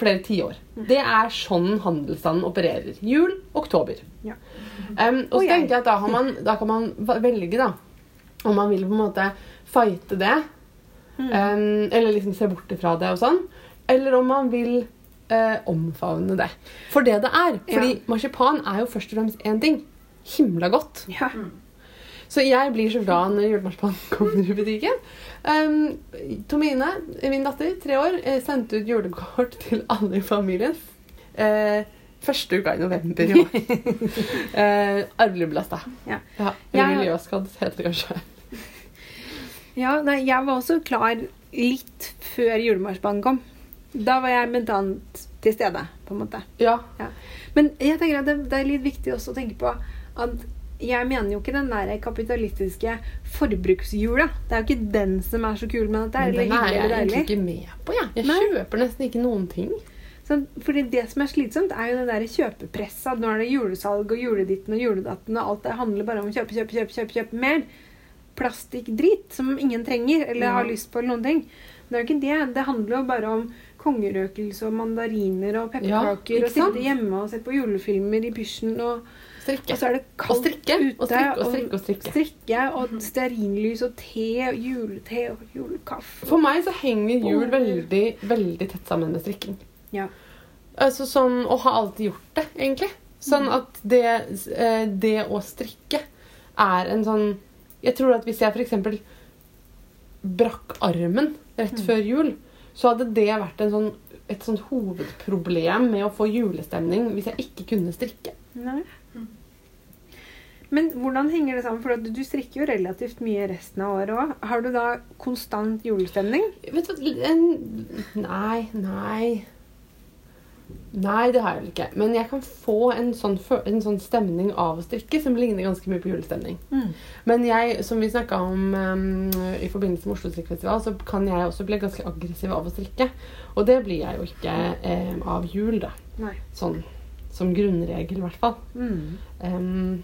flere tiår. Det er sånn handelsstanden opererer. Jul, oktober. Ja. Um, og så tenker jeg at da, har man, da kan man velge, da. Om man vil på en måte fighte det, Mm. um, eller liksom se bort ifra det og sånn. Eller om man vil uh, omfavne det. For det det er. Fordi Ja. marsipan er jo først og fremst én ting. Himla godt. Ja. Så jeg blir så glad når julemarsipan kommer i butikken. Um, Tomine, min datter, tre år, eh, sendte ut julekort til alle i familien. Uh, første uka i november i år. eh, Arvelig belasta. Ja. Ja, miljøskadd, heter det kanskje. Ja, nei, jeg var også klar litt før Julemarsbanen kom. Da var jeg mentant til stede, på en måte. Ja. Men jeg tenker at det, det er litt viktig også å tenke på at jeg mener jo ikke den der kapitalistiske forbruksjula. Det er jo ikke den som er så kul med dette. Men den er jeg egentlig ikke med på. Jeg, jeg Nei. kjøper nesten ikke noen ting. Sånn, fordi det som er slitsomt, er jo det der kjøpepresset. Nå er det julesalg og juleditten og juledatten, og alt det handler bare om å kjøpe, kjøpe, kjøpe, kjøpe, kjøpe mer. Plastikkdrit som ingen trenger eller Ja. har lyst på. eller noen ting. Det er jo ikke det. Det handler jo bare om kongerøkelse og mandariner og pepperkaker. Ja, og sitte hjemme og se på julefilmer i pysjen. Og, Strikke. og så er det Og kaldt ute. Og strikke og strikke og strikke. strikke og stearinlys og te, og julete og julekaffe. For meg så henger jul veldig, veldig tett sammen med strikking. Ja. Altså sånn, Og har alltid gjort det, egentlig. Sånn Mm. at det, eh, det å strikke er en sånn Jeg tror at hvis jeg f.eks. brakk armen rett Mm. før jul, så hadde det vært en sånn, et sånt hovedproblem med å få julestemning hvis jeg ikke kunne strikke. Nei. Mm. Men hvordan henger det sammen? For du strikker jo relativt mye resten av året òg. Har du da konstant julestemning? Vet du hva Nei, nei Nei, det har jeg vel ikke. Men jeg kan få en sånn, en sånn stemning av å strikke som ligner ganske mye på julestemning. Men jeg, som vi snakka om um, i forbindelse med Oslo Strikkfestival, så kan jeg også bli ganske aggressiv av å strikke. Og det blir jeg jo ikke um, av jul, da. Nei. Sånn som grunnregel, i hvert fall. Mm. Um,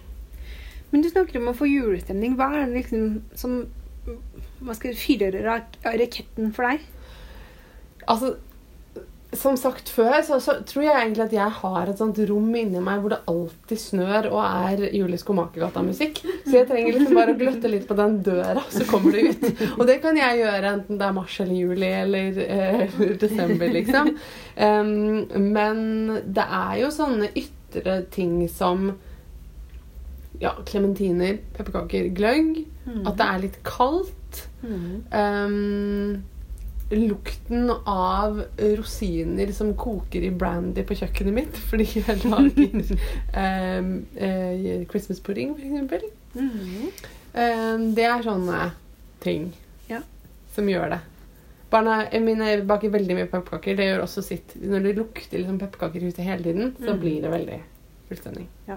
Men du snakker om å få julestemning. Hva er det liksom som hva skal fyre raketten for deg? Altså, som sagt før, så, så tror jeg egentlig at jeg har et sånt rom inni meg hvor det alltid snør og er Julie Skomakergata-musikk. Så jeg trenger liksom bare å gløtte litt på den døra, så kommer det ut. Og det kan jeg gjøre enten det er mars eller juli eller eh, desember, liksom. Um, men det er jo sånne ytre ting som ja, klementiner, pepperkaker, gløgg. At det er litt kaldt. Mm. Um, lukten av rosiner som koker i brandy på kjøkkenet mitt fordi jeg lager um, uh, Christmas pudding, for eksempel. -hmm. Um, det er sånne ting Ja. som gjør det. Barna eh, mine baker veldig mye pepperkaker. Det gjør også sitt. Når det lukter liksom pepperkaker i hele tiden, så Mm. blir det veldig fullstendig. Ja.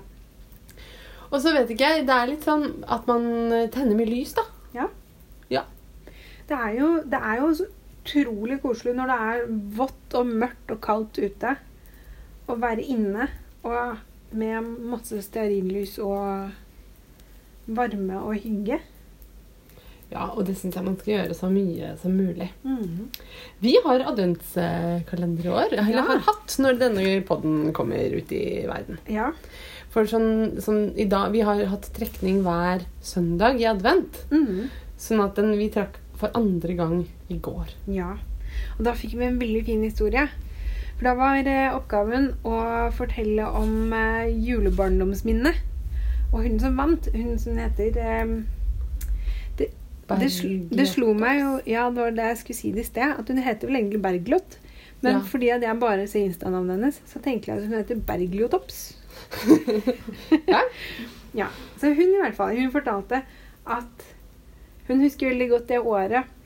Og så vet ikke jeg, det er litt sånn at man tenner mye lys, da. Det, er jo, det er jo utrolig koselig når det er vått og mørkt og kaldt ute. Å være inne og med masse stearinlys og varme og hygge. Ja, og det syns jeg man skal gjøre så mye som mulig. Mm. Vi har adventskalender i år. Eller Ja. har hatt når denne podden kommer ut i verden. Ja. For sånn, sånn i dag, Vi har hatt trekning hver søndag i advent. Mm. Sånn at den vi trakk for andre gang i går. Ja. Og da fikk vi en veldig fin historie. For da var eh, oppgaven å fortelle om eh, julebarndomsminnet. Og hun som vant, hun som heter det, det, sl det slo meg jo Ja, det var det jeg skulle si det i sted. At hun heter vel egentlig Bergljot. Men Ja. fordi jeg bare ser Insta-navnet hennes, så tenker jeg at hun heter Bergljotops. Ja. Ja, Så hun i hvert fall, hun fortalte at hun husker veldig godt det året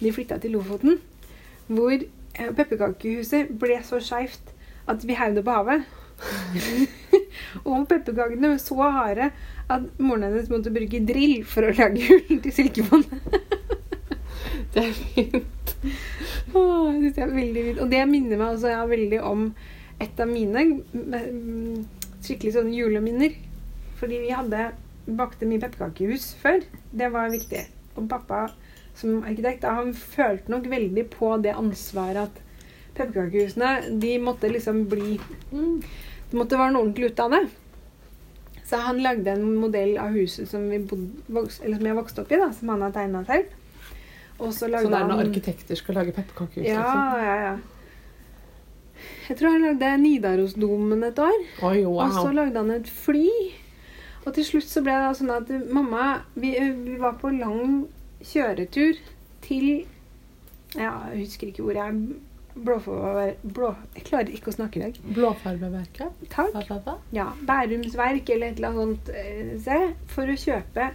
de flytta til Lofoten, hvor eh, pepperkakehuset ble så skeivt at vi heiv det på havet. og pepperkakene var så harde at moren hennes måtte bruke drill for å lage hull til silkebåndet. Det er fint. Åh, jeg synes det er veldig fint. Og det minner meg også ja, veldig om et av mine mm, skikkelig sånne juleminner. Fordi vi hadde bakte mye pepperkakehus før. Det var viktig. Og pappa som arkitekt han følte nok veldig på det ansvaret at pepperkakehusene de måtte liksom bli Det måtte være noe ordentlig ut av det. Så han lagde en modell av huset som, vi bodde, som jeg vokste opp i, da, som han har tegna selv. Og så lagde Sånn er det når han arkitekter skal lage pepperkakehus. ja, Liksom. ja, ja. Jeg tror han lagde Nidarosdomen et år. Oi, Og så lagde han et fly. Og til slutt så ble det sånn at mamma vi, vi var på lang kjøretur til Ja, jeg husker ikke hvor jeg Blåfor... Blå, jeg klarer ikke å snakke i dag. Blåfarbeverket. Takk. Ja, Bærums Verk eller et eller annet sånt Se, sted for å kjøpe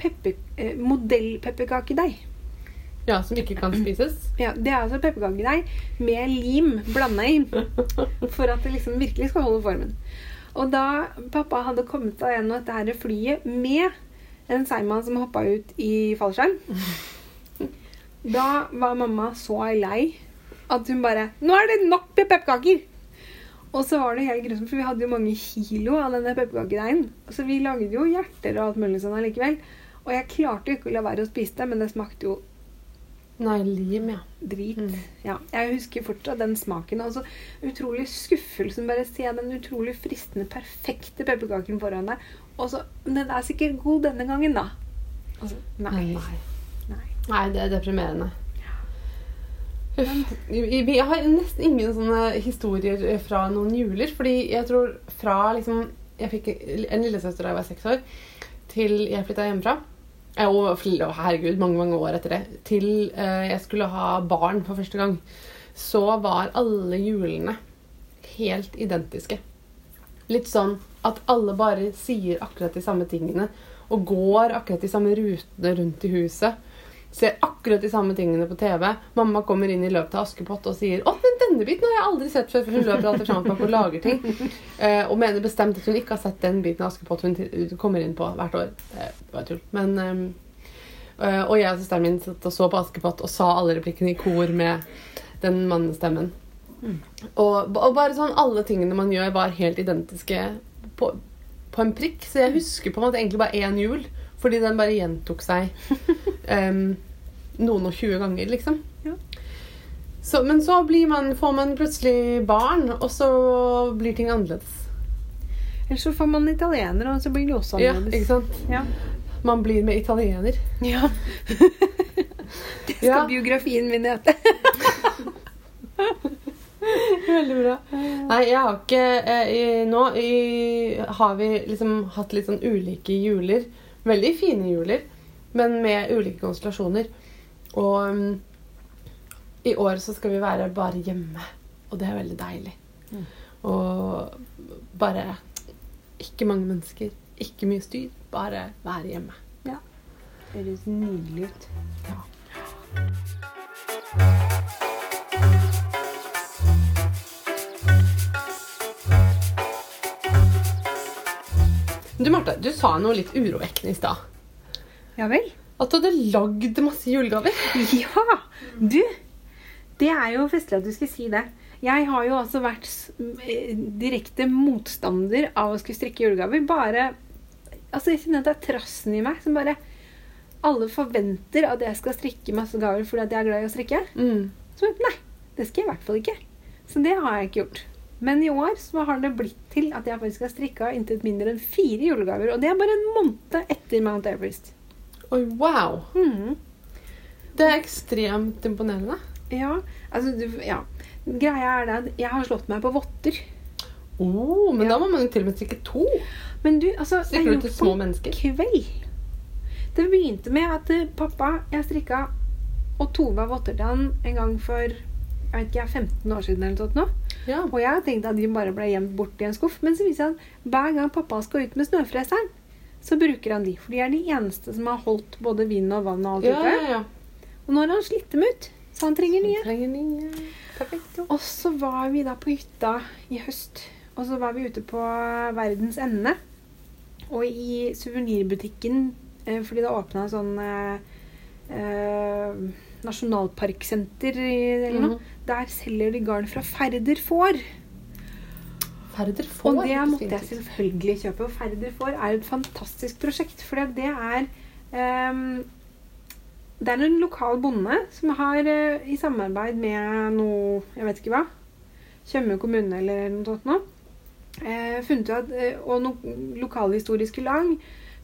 pepper, eh, modellpepperkakedeig. Ja, som ikke kan spises. Ja, Det er altså pepperkakedeig med lim blanda inn. For at det liksom virkelig skal holde formen. Og da pappa hadde kommet seg gjennom dette her flyet med en seigmann som hoppa ut i fallskjerm, da var mamma så lei at hun bare 'Nå er det nok med pepperkaker!' Og så var det helt grusomt, for vi hadde jo mange kilo av denne pepperkakedeigen. Så vi lagde jo hjerter og alt mulig sånn allikevel. Og jeg klarte jo ikke å la være å spise det, men det smakte jo Nei, lim, ja. drit. Mm. Ja, jeg husker fortsatt den smaken. Altså, utrolig skuffelsen. Bare se den utrolig fristende, perfekte pepperkaken foran deg. Og så Den er sikkert god denne gangen, da. Altså, nei. Nei. nei. Nei, det er deprimerende. Uff. Vi har nesten ingen sånne historier fra noen juler. Fordi jeg tror fra liksom Jeg fikk en lillesøster da jeg var seks år, til jeg flytta hjemmefra. Og herregud, mange mange år etter det. Til eh, jeg skulle ha barn for første gang. Så var alle julene helt identiske. Litt sånn at alle bare sier akkurat de samme tingene. Og går akkurat de samme rutene rundt i huset. Ser akkurat de samme tingene på TV. Mamma kommer inn i løpet av Askepott og sier 'Å, men denne biten har jeg aldri sett før', for hun løper alltid fram og lager ting. Eh, og mener bestemt at hun ikke har sett den biten av Askepott hun kommer inn på hvert år. Det var tull. Men ehm, eh, Og jeg og søsteren min satt og så på Askepott og sa alle replikkene i kor med den mannestemmen. Og, og bare sånn alle tingene man gjør, var helt identiske på, på en prikk. Så jeg husker på en måte egentlig bare én jul, fordi den bare gjentok seg um, noen og tjue ganger, liksom. Ja. Så, men så blir man, får man plutselig barn, og så blir ting annerledes. Eller så får man italiener, og så blir det også annerledes. Ja, ikke sant? Ja. Man blir med italiener. ja. det skal Ja. biografien min hete. Veldig bra. Nei, jeg har ikke eh, i, Nå i, har vi liksom hatt litt sånn ulike juler. Veldig fine juler, men med ulike konstellasjoner. Og um, i år så skal vi være bare hjemme, og det er veldig deilig. Mm. Og bare ikke mange mennesker, ikke mye styr. Bare være hjemme. Ja. Det Høres nydelig ut. Du Martha, du sa noe litt urovekkende i stad. Ja vel? At du hadde lagd masse julegaver. Ja! Du, det er jo festlig at du skulle si det. Jeg har jo også vært eh, direkte motstander av å skulle strikke julegaver. Bare Altså, jeg kjenner at det er trassen i meg som bare Alle forventer at jeg skal strikke masse gaver fordi at jeg er glad i å strikke. Mm. Så nei, det skal jeg i hvert fall ikke. Så det har jeg ikke gjort. Men i år så har det blitt til at jeg faktisk har strikka intet mindre enn fire julegaver. Og det er bare en måned etter Mount Everest. Oi, wow. Mm. Det er ekstremt imponerende. Ja, altså du, ja. Greia er det at jeg har slått meg på votter. Oh, men Ja. da må man jo til og med strikke to. Men du, altså er Strikker du til små mennesker? Kveld. Det begynte med at eh, pappa Jeg strikka og tova votter til han en gang for jeg vet ikke, 15 år siden. eller noe sånt nå. Ja. Og jeg tenkte at de bare ble gjemt bort i en skuff. Men så viser det at hver gang pappa skal ut med snøfreseren, så bruker han de. For de er de eneste som har holdt både vind og vann og alt Ja, ute. ja, ja. Og nå har han slitt dem ut, så han trenger nye. Trenger nye. Perfekt. Og så var vi da på hytta i høst. Og så var vi ute på verdens ende. Og i suvenirbutikken, eh, fordi det åpna sånn eh, nasjonalparksenter eller noe, Mhm. der selger de garn fra Færder får. Færder får Og det måtte jeg selvfølgelig kjøpe. Og Færder får er et fantastisk prosjekt. For det er um, Det er en lokal bonde som har eh, i samarbeid med noe Jeg vet ikke hva. Tjøme kommune eller noe sånt noe. eh, funnet ut at, eh, og noen lokalhistoriske lag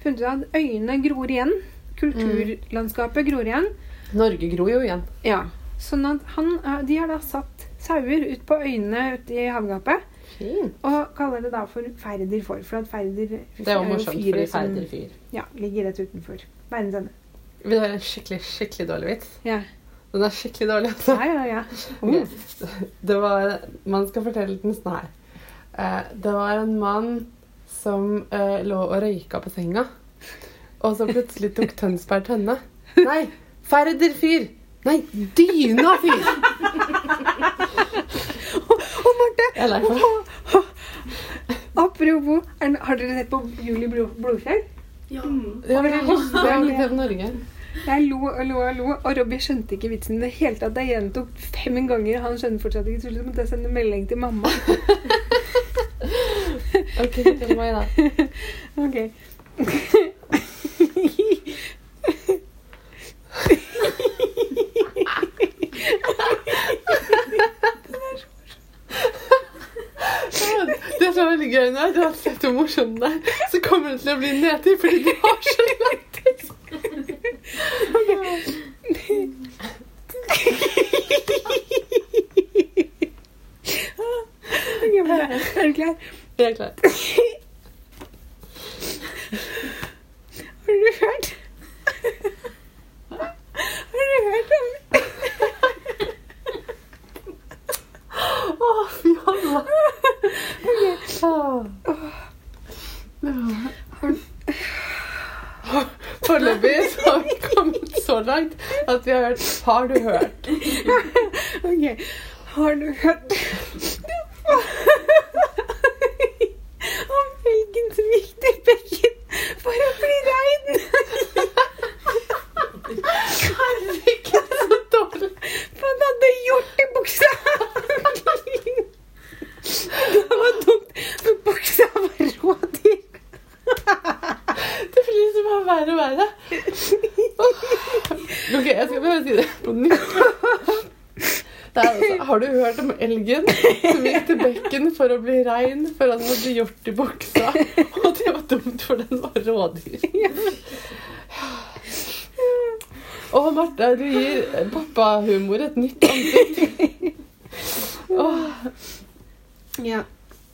funnet ut at øyene gror igjen. Kulturlandskapet gror igjen. Norge gror jo igjen. Ja. Sånn at han, eh, de har da satt sauer ut på øyene ute i havgapet. Fint. Og kaller det da for Færder for. For at Færder Det er jo morsomt, fordi Færder fyr. Ja, ligger rett utenfor verdens ende. Vil du høre en skikkelig, skikkelig dårlig vits? Ja, Den er skikkelig dårlig, altså. ja, ja. ja. Ok. Det var Man skal fortelle den sånn her. Eh, det var en mann som eh, lå og røyka på senga. Og så plutselig tok Tønsberg tønne. Nei! Færder fyr! Nei, dyna fyr! Og Marte, apropos, er, har dere sett på Julie Blo- Blodfjell? Ja. Men jeg har lyst til å ha på Norge. Jeg lo og lo og lo, og Robbie skjønte ikke vitsen det hele tatt. Jeg gjentok fem ganger. Han skjønner fortsatt ikke, så slutt måtte jeg sende melding til mamma. Ok, fortell meg, da. Ok. Det som er veldig gøy nå, er at sett hvor morsom den er. Så kommer den til å bli nedtur fordi du har så lættis. Okay, Marte, Er du klar? Jeg er klar. Har du hørt? Hørt om Å, fy halla. Foreløpig så har vi kommet så langt at vi har hørt Har du hørt? Ok, har du hørt om felgen som gikk til bekken for å bli rein? Herregud, så dårlig. For han hadde gjort i buksa. Det var dumt, buksa var rådyr. Det blir bare verre og verre. Ok, jeg skal bare si det på nytt. Altså, har du hørt om elgen som gikk til bekken for å bli rein for han hadde gjort i buksa? Og det var dumt, for den var rådyr. Å, Marte, du gir pappahumor et nytt ansikt. Oh. Ja.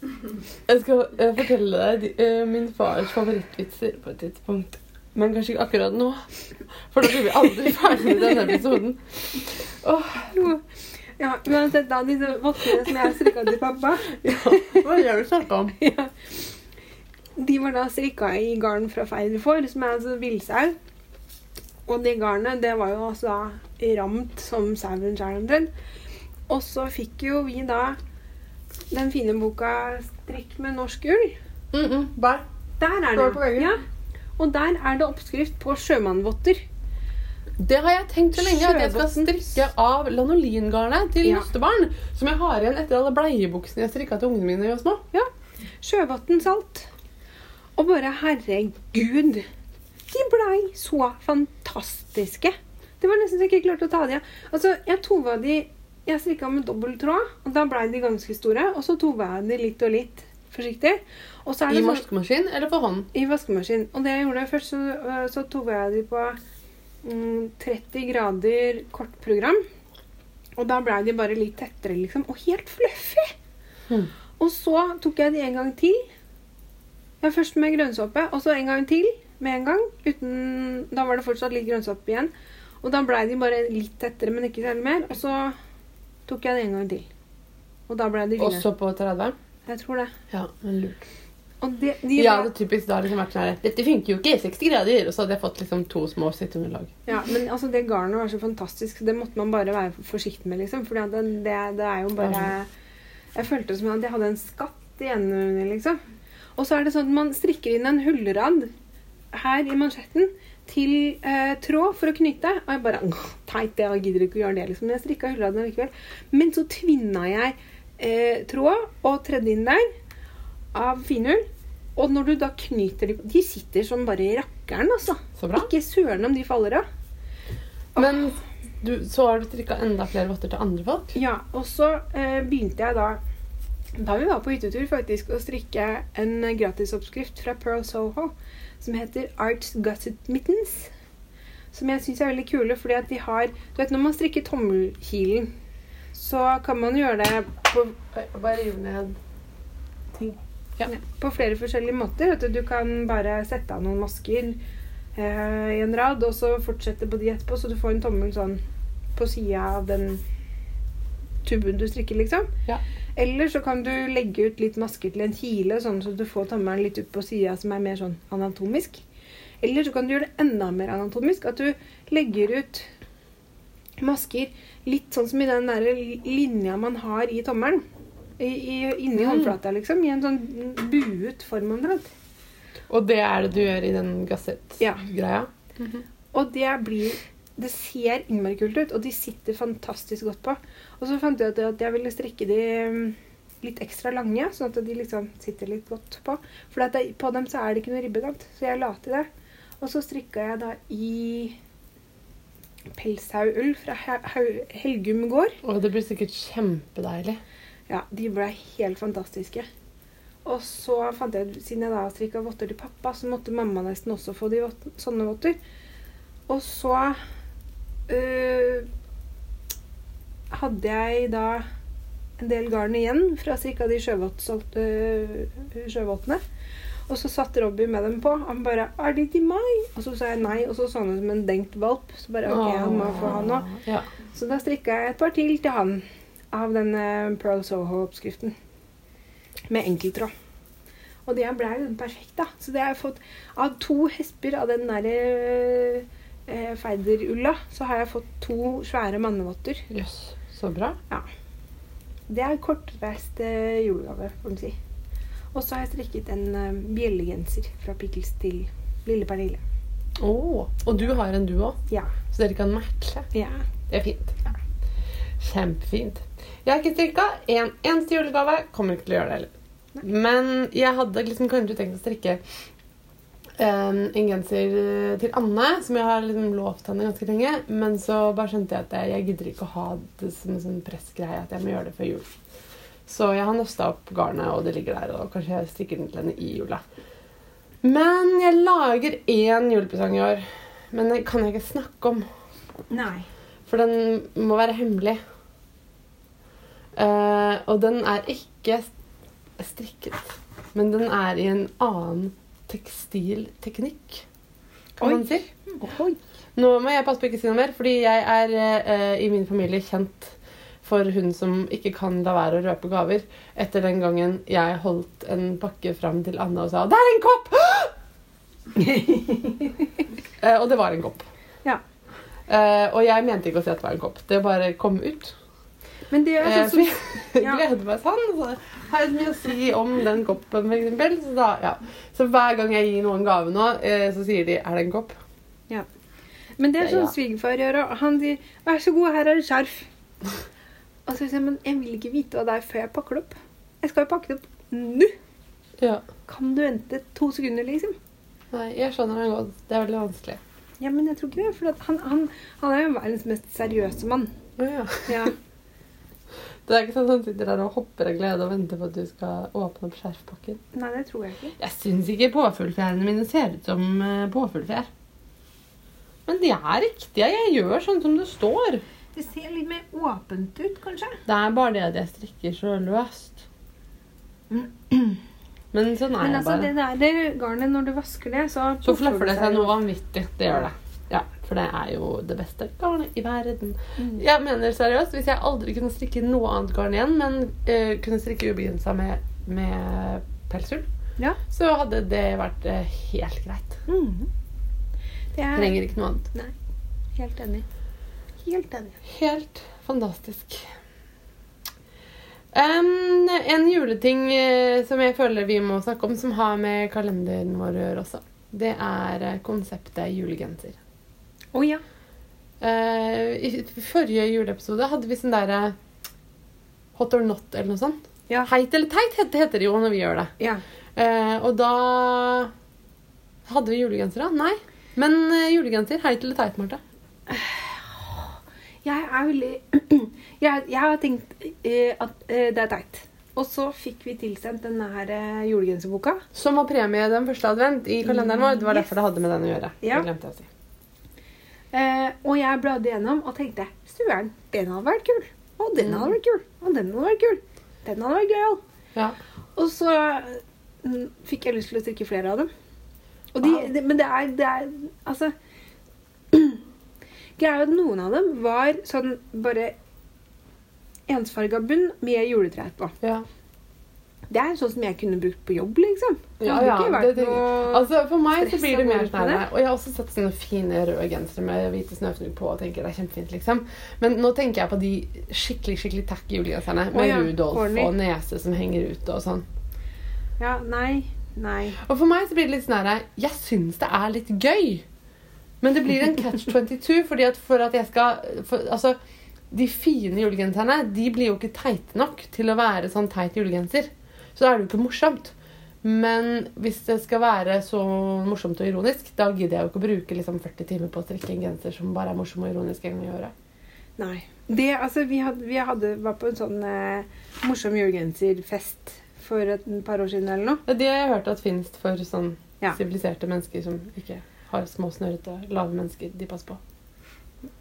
jeg skal fortelle deg de- eh, min fars favorittvitser på et tidspunkt. Men kanskje ikke akkurat nå. For da blir vi aldri ferdig med denne episoden. Oh. ja, uansett da, disse vottene som jeg har strikka til pappa, ja. Hva gjør du snakka om? ja. de var da strikka i garn fra Feiderfor, som er altså villsau. Og det garnet, det var jo altså da ramt som sauen sjøl omtrent. Og så fikk jo vi da den fine boka 'Strikk med norsk ull'. Mm -mm, bær. Der er det. Ja. Og der er det oppskrift på sjømannvotter. Det har jeg tenkt så lenge, at jeg skal strikke av lanolingarnet til Ja. nøstebarn. Som jeg har igjen etter alle bleiebuksene jeg strikka til ungene mine jeg var små. Sjøvatn salt. Og bare herregud. De blei så fantastiske. Det var nesten så jeg ikke klarte å ta de av. Altså, jeg tova de Jeg strikka med dobbel tråd, og da blei de ganske store. Og så tova jeg de litt og litt forsiktig. I det sånn, vaskemaskin eller for hånd? I vaskemaskin. Og det jeg gjorde først, så, øh, så tova jeg de på mm, 30 grader kortprogram. Og da blei de bare litt tettere, liksom. Og helt fluffy! Hmm. Og så tok jeg de en gang til. Ja, først med grønnsåpe, og så en gang til med en gang. Uten, da var det fortsatt litt grønnsopp igjen. Og da blei de bare litt tettere, men ikke særlig mer. Og så tok jeg det en gang til. Og da ble de fine. Også på 30? Jeg tror det. Ja, men lurt. Og de, de Ja, det er typisk da liksom vært sånn Dette funker jo ikke, 60 grader. Og så hadde jeg fått liksom to små sitteunderlag. Ja, men altså det garnet var så fantastisk. Det måtte man bare være forsiktig med, liksom. For det, det, det er jo bare Jeg følte som at jeg hadde en skatt i enden liksom. Og så er det sånn at man strikker inn en hullrad her i mansjetten til eh, tråd for å knytte. Og jeg bare Teit, jeg gidder ikke å gjøre det, liksom. Men jeg strikka hullraden likevel. Men så tvinna jeg eh, tråd og tredde inn der av finull. Og når du da knyter de De sitter som bare i rakkeren, altså. Så bra. Ikke søren om de faller av. Men du, så har du strikka enda flere votter til andre folk? Ja, og så eh, begynte jeg da da vi var på hyttetur, faktisk, å strikke en gratisoppskrift fra Pearl Soho som heter Arts Gutted Mittens. Som jeg syns er veldig kule, fordi at de har Du vet når man strikker tommelkilen, så kan man gjøre det på, Bare rive ned ting. Ja. på flere forskjellige måter. At du kan bare sette av noen masker eh, i en rad, og så fortsette på de etterpå, så du får en tommel sånn på sida av den tuben du strikker, liksom. Ja. Eller så kan du legge ut litt masker til en kile, sånn så du får tommelen litt ut på sida som er mer sånn anatomisk. Eller så kan du gjøre det enda mer anatomisk. At du legger ut masker litt sånn som i den der linja man har i tommelen. I, i, inni Mm. håndflata, liksom. I en sånn buet form omtrent. Og det er det du gjør i den Ja. gassett-greia? Og det blir Det ser innmari kult ut, og de sitter fantastisk godt på. Og så fant jeg ut at jeg ville strikke de mm, litt ekstra lange, sånn at de liksom sitter litt godt på. For at det, på dem så er det ikke noe ribbekant, så jeg la til det. Og så strikka jeg da i pelshaug-ull fra Helgum gård. Og det blir sikkert kjempedeilig. Ja, de ble helt fantastiske. Og så fant jeg siden jeg da strikka votter til pappa, så måtte mamma nesten også få de sånne votter. Og så øh, hadde jeg da en del garn igjen fra strikka de sjøvott- øh, sjøvottene. Og så satt Robbie med dem på. Han bare 'Er de til meg?' Og så sa jeg nei, og så så han ut som en dengt valp. Så bare OK, han må få han òg. Ja. Så da strikka jeg et par til til han av denne Pearl Soho-oppskriften. Med enkeltråd. Og det ble jo perfekt, da. Så det har jeg fått av to hesper av den derre eh, feiderulla, så har jeg fått to svære mannevotter. Jøss, så bra. Ja. Det er kortreist eh, julegave, får man si. Og så har jeg strikket en eh, bjellegenser fra Pickles til Lille Pernille. Oh, og du har en du òg, Ja. så dere kan matche. ja. Det er fint. Ja. Kjempefint. Jeg har ikke strikka en eneste julegave. Kommer ikke til å gjøre det heller. Men jeg hadde liksom kanskje tenkt å strikke en genser til Anne, som jeg har liksom lovt henne ganske lenge. Men så bare skjønte jeg at jeg, jeg gidder ikke å ha det som en sånn pressgreie at jeg må gjøre det før jul. Så jeg har nøsta opp garnet, og det ligger der. Og kanskje jeg stikker den til henne i jula. Men jeg lager én julepresang i år. Men det kan jeg ikke snakke om. Nei. For den må være hemmelig. Uh, og den er ikke strikket, men den er i en annen tekstilteknikk, kan Oi. man si. Oi. Nå må jeg passe på ikke si noe mer, fordi jeg er eh, i min familie kjent for hun som ikke kan la være å røpe gaver. Etter den gangen jeg holdt en pakke fram til Anna og sa 'Det er en kopp!' Eh, og det var en kopp. Ja. Eh, og jeg mente ikke å si at det var en kopp. Det bare kom ut. Men det er Eh, sånn som jeg Ja. gleder meg sånn. Så har jeg mye å si om den koppen, eksempel. Så, da, ja. så hver gang jeg gir noen gave nå, eh, så sier de 'Er det en kopp?' Men det er sånn ja. svigerfar gjør. Og han sier 'Vær så god, her er det skjerf'. Og så sier jeg men jeg vil ikke vite hva det er før jeg pakker det opp. Jeg skal jo pakke det opp nå. Ja. Kan du vente to sekunder, liksom? Nei, jeg skjønner det godt. Det er veldig vanskelig. Ja, men jeg tror ikke det. For han, han, han er jo verdens mest seriøse mann. Å, ja. Ja. Det er ikke sånn at han sitter der og hopper av glede og venter på at du skal åpne opp skjerfpakken. Nei, det tror jeg ikke. Jeg syns ikke påfuglfjærene mine ser ut som uh, påfuglfjær. Men de er riktige. Jeg gjør sånn som det står. Det ser litt mer åpent ut, kanskje. Det er bare det at jeg strikker så løst. Men sånn er Men jeg altså, bare. det der garnet, når du vasker det, så Så flaffer det seg noe vanvittig. Det gjør det. For det er jo det beste garnet i verden. Mm. Jeg mener seriøst, hvis jeg aldri kunne strikke noe annet garn igjen, men uh, kunne strikke ubegrensa med, med pelsull, Ja. så hadde det vært uh, helt greit. Mm. Det er Trenger ikke noe annet. Nei. helt enig. Helt enig. Helt fantastisk. Um, en juleting eh, som jeg føler vi må snakke om, som har med kalenderen vår å gjøre også, det er konseptet julegenser. Å ja. Uh, I forrige juleepisode hadde vi sånn derre Hot or not eller noe sånt. Ja. Heit eller teit heter, det jo når vi gjør det. ja. Uh, og da hadde vi julegensere. Nei. Men uh, julegenser, heit eller teit, Marte? Jeg er veldig jeg, jeg har tenkt at det er teit. Og så fikk vi tilsendt denne her julegenserboka. Som var premie den første advent i kalenderen vår. Det var Yes. derfor det hadde med den å gjøre. Ja. Det glemte jeg å si. Eh, og jeg bladde gjennom og tenkte Søren, den hadde vært kul. Og den hadde vært kul. Og den hadde vært kul. Den hadde vært gøyal. Ja. Og så mm, fikk jeg lyst til å strikke flere av dem. De, Wow. de, men det er, det er Altså Greia er at noen av dem var sånn bare ensfarga bunn med juletrær på. Ja. Det er sånn som jeg kunne brukt på jobb, liksom. Ja, ja, det, det, altså For meg så blir det mer sånn Og jeg har også sett sånne fine røde gensere med hvite snøfnugg på og tenker det er kjempefint, liksom. Men nå tenker jeg på de skikkelig skikkelig tacky julegenserne med oh, ja, Rudolf corny. og nese som henger ute og sånn. Ja, nei. Nei. Og for meg så blir det litt sånn herre Jeg syns det er litt gøy. Men det blir en catch 22 fordi at for at jeg skal for, Altså, de fine julegenserne de blir jo ikke teite nok til å være sånn teit julegenser. Så da er det jo ikke morsomt. Men hvis det skal være så morsomt og ironisk, da gidder jeg jo ikke å bruke liksom 40 timer på å strikke en genser som bare er morsom og ironisk en gang i året. Nei. Det, altså, vi, hadde, vi hadde, var på en sånn eh, morsom julegenserfest for et par år siden eller noe. Det har jeg hørt at finnes for sånn Ja. siviliserte mennesker som ikke har små, snørrete, lave mennesker de passer på.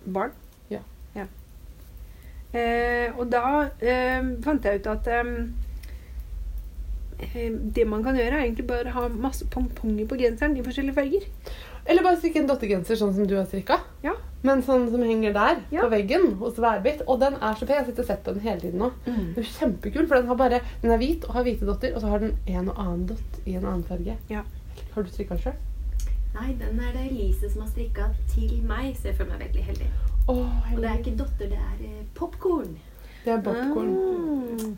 Barn. Ja. ja. Eh, og da eh, fant jeg ut at eh, det man kan gjøre, er egentlig bare ha masse pongponger på genseren i forskjellige farger. Eller bare strikke en dottergenser sånn som du har strikka. Ja. Men sånn som henger der Ja. på veggen hos Værbit. Og den er så pen. Jeg sitter og sett på den hele tiden nå. Den er kjempekul, for den, har bare, den er hvit og har hvite dotter, og så har den en og annen dott i en annen farge. Ja. Har du strikka den sjøl? Nei, den er det Elise som har strikka til meg, så jeg føler meg veldig heldig. Og det er ikke dotter, det er eh, popkorn. Det er popkorn. Mm.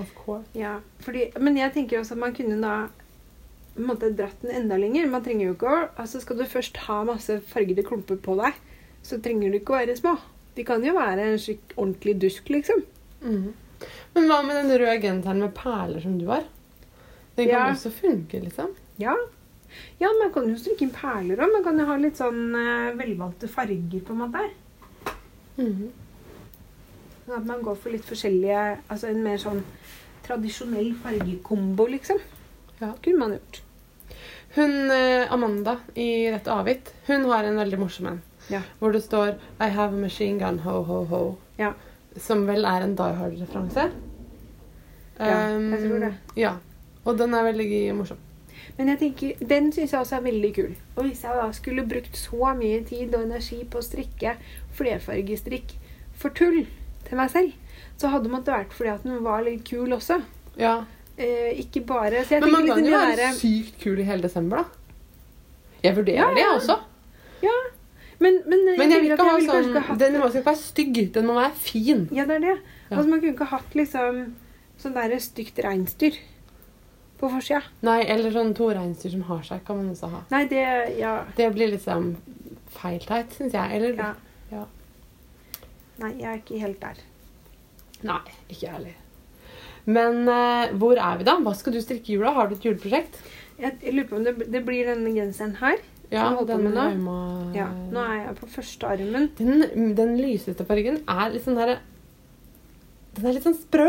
Of course. Ja, fordi, men jeg tenker også at man kunne da på en måte dratt den enda lenger. Man trenger jo ikke å altså Skal du først ha masse fargede klumper på deg, så trenger du ikke å være små. De kan jo være en slik ordentlig dusk, liksom. Mhm. Men hva med den røde genseren med perler som du har? Den kan Ja. også funke, liksom. Ja. ja, man kan jo strikke inn perler òg. Man kan jo ha litt sånn eh, velvalgte farger, på en måte. Mhm. At man går for litt forskjellige Altså en mer sånn tradisjonell fargekombo, liksom. Ja. Kunne man gjort. Hun eh, Amanda i Rett avgitt, hun har en veldig morsom en. Ja. Hvor det står I have a machine gun, ho, ho, ho. Ja. Som vel er en Die Hard-referanse. Ja, jeg tror det. Ja. Og den er veldig morsom. Men jeg tenker, den syns jeg også er veldig kul. Og hvis jeg da skulle brukt så mye tid og energi på å strikke flerfargestrikk for tull til meg selv, så hadde det måttet vært fordi at den var litt kul også. Ja. Eh, ikke bare jeg Men man kan jo være sykt kul i hele desember, da. Jeg vurderer Ja, det, jeg også. Ja, men, men, Men jeg vil ikke ha sånn hatt Den må ikke være stygg. Den må være fin. Ja, det er det. Ja. Altså, man kunne ikke hatt liksom sånn der stygt reinsdyr på forsida. Nei, eller sånn to reinsdyr som har seg, kan man også ha. Nei, det Ja. Det blir liksom feil teit, syns jeg. Eller ja. Nei, jeg er ikke helt der. Nei, ikke jeg heller. Men eh, hvor er vi, da? Hva skal du strikke i jula? Har du et juleprosjekt? Jeg, jeg lurer på om det, det blir denne genseren her. Ja, den med nå? Arma... Ja, Nå er jeg på første armen. den, den lyseste fargen er litt sånn her Den er litt sånn sprø.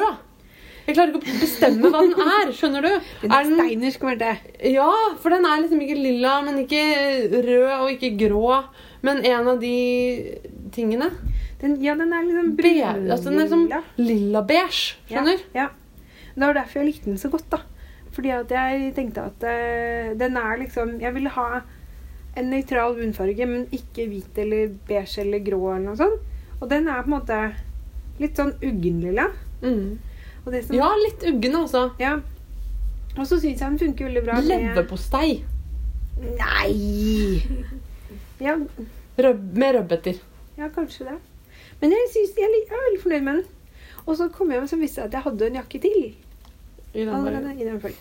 Jeg klarer ikke å bestemme hva den er. Skjønner du? Den Er den, steinersk, det. ja, for den er liksom ikke lilla, men ikke rød og ikke grå. Men en av de tingene. Den, ja, den er liksom brun. altså den er sånn lilla-beige. Skjønner? Ja. Det var derfor jeg likte den så godt, da. Fordi at jeg tenkte at uh, den er liksom Jeg ville ha en nøytral bunnfarge, men ikke hvit eller beige eller grå eller noe sånt. Og den er på en måte litt sånn uggenlilla. Mm. Som Ja, litt uggen, altså. Ja. Og så syns jeg den funker veldig bra Leverpostei Nei! Ja, Røb med rødbeter. ja, kanskje det. Men jeg, synes, jeg, jeg er veldig fornøyd med den. Og så kom jeg hjem og visste jeg at jeg hadde en jakke til. I den fargen.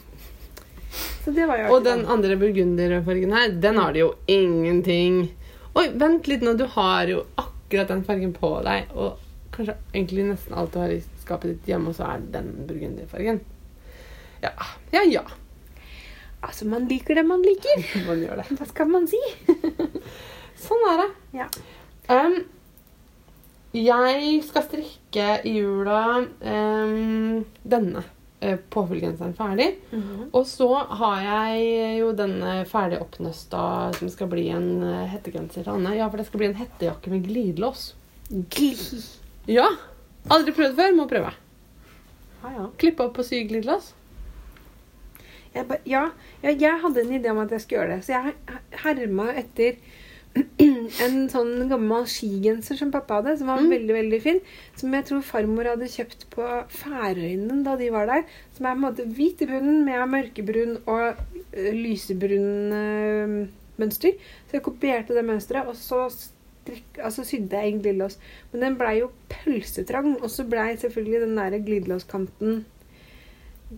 Så det var jo Og den andre burgunderfargen her, den har det jo ingenting. Oi, vent litt nå. Du har jo akkurat den fargen på deg. Og kanskje egentlig nesten alt du har i skapet ditt hjemme, og så er den burgunderfargen. Ja, ja, ja. Altså, man liker det man liker. Man gjør det. Hva skal man si? Sånn er det. Ja. Um, jeg skal strikke i jula um, denne uh, påfyllgenseren ferdig. Og så har jeg jo denne ferdig oppnøsta som skal bli en uh, hettegenser til Anne. Ja, for det skal bli en hettejakke med glidelås. Gli. Ja! Aldri prøvd før, må prøve. Ja, ja. Klippe opp og sy glidelås. Ja, ja, jeg hadde en idé om at jeg skulle gjøre det, så jeg herma etter en sånn gammel skigenser som pappa hadde, som var Mm. veldig veldig fin. Som jeg tror farmor hadde kjøpt på Færøyene da de var der. Som er på en måte hvit i bunnen med mørkebrun og ø, lysebrun øh, mønster. Så jeg kopierte det mønsteret, og så strikk, altså sydde jeg en glidelås. Men den blei jo pølsetrang, og så blei selvfølgelig den der glidelåskanten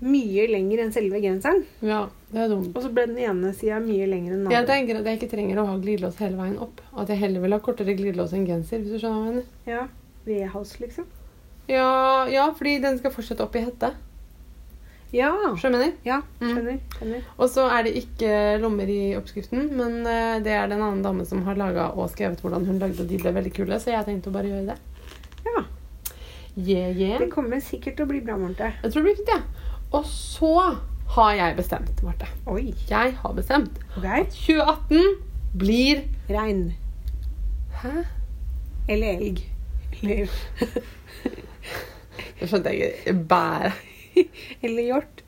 mye lenger enn selve genseren. Ja. Og så ble den ene sida mye lengre enn den Jeg tenker at jeg ikke trenger å ha glidelås hele veien opp. At jeg heller vil ha kortere glidelås enn genser. hvis du skjønner hva jeg mener. Ja, V-hals, liksom. Ja, ja, fordi den skal fortsette opp i hette. Ja. Skjønner jeg? Ja, Mm. skjønner. skjønner. Og så er det ikke lommer i oppskriften, men eh, det er det en annen dame som har laga og skrevet hvordan hun lagde, og de ble veldig kule, så jeg tenkte å bare gjøre det. Ja. Yeah, yeah. Det kommer sikkert til å bli bra, Marte. Jeg tror det blir fint, ja. Og så har jeg bestemt, Marte. Oi. Jeg har bestemt okay. at 2018 blir Regn. Hæ? Eller elg. Eller, Det skjønte jeg ikke. Bæ. eller hjort.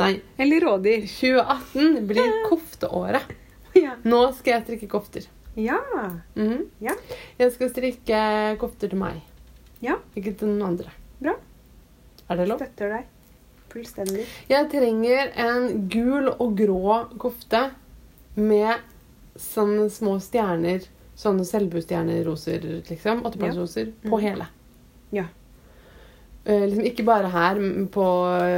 Nei. Eller rådyr. 2018 blir kofteåret. Ja. Nå skal jeg strikke kofter. Ja. Mhm. Ja. Jeg skal strikke kofter til meg. Ja. Ikke til noen andre. Bra. Er det lov? Støtter deg. Fullstendig. Jeg trenger en gul og grå kofte med sånne små stjerner. Sånne selvbustjerneroser, liksom. Åtteplanroser. På Mhm. hele. Ja. Eh, liksom ikke bare her på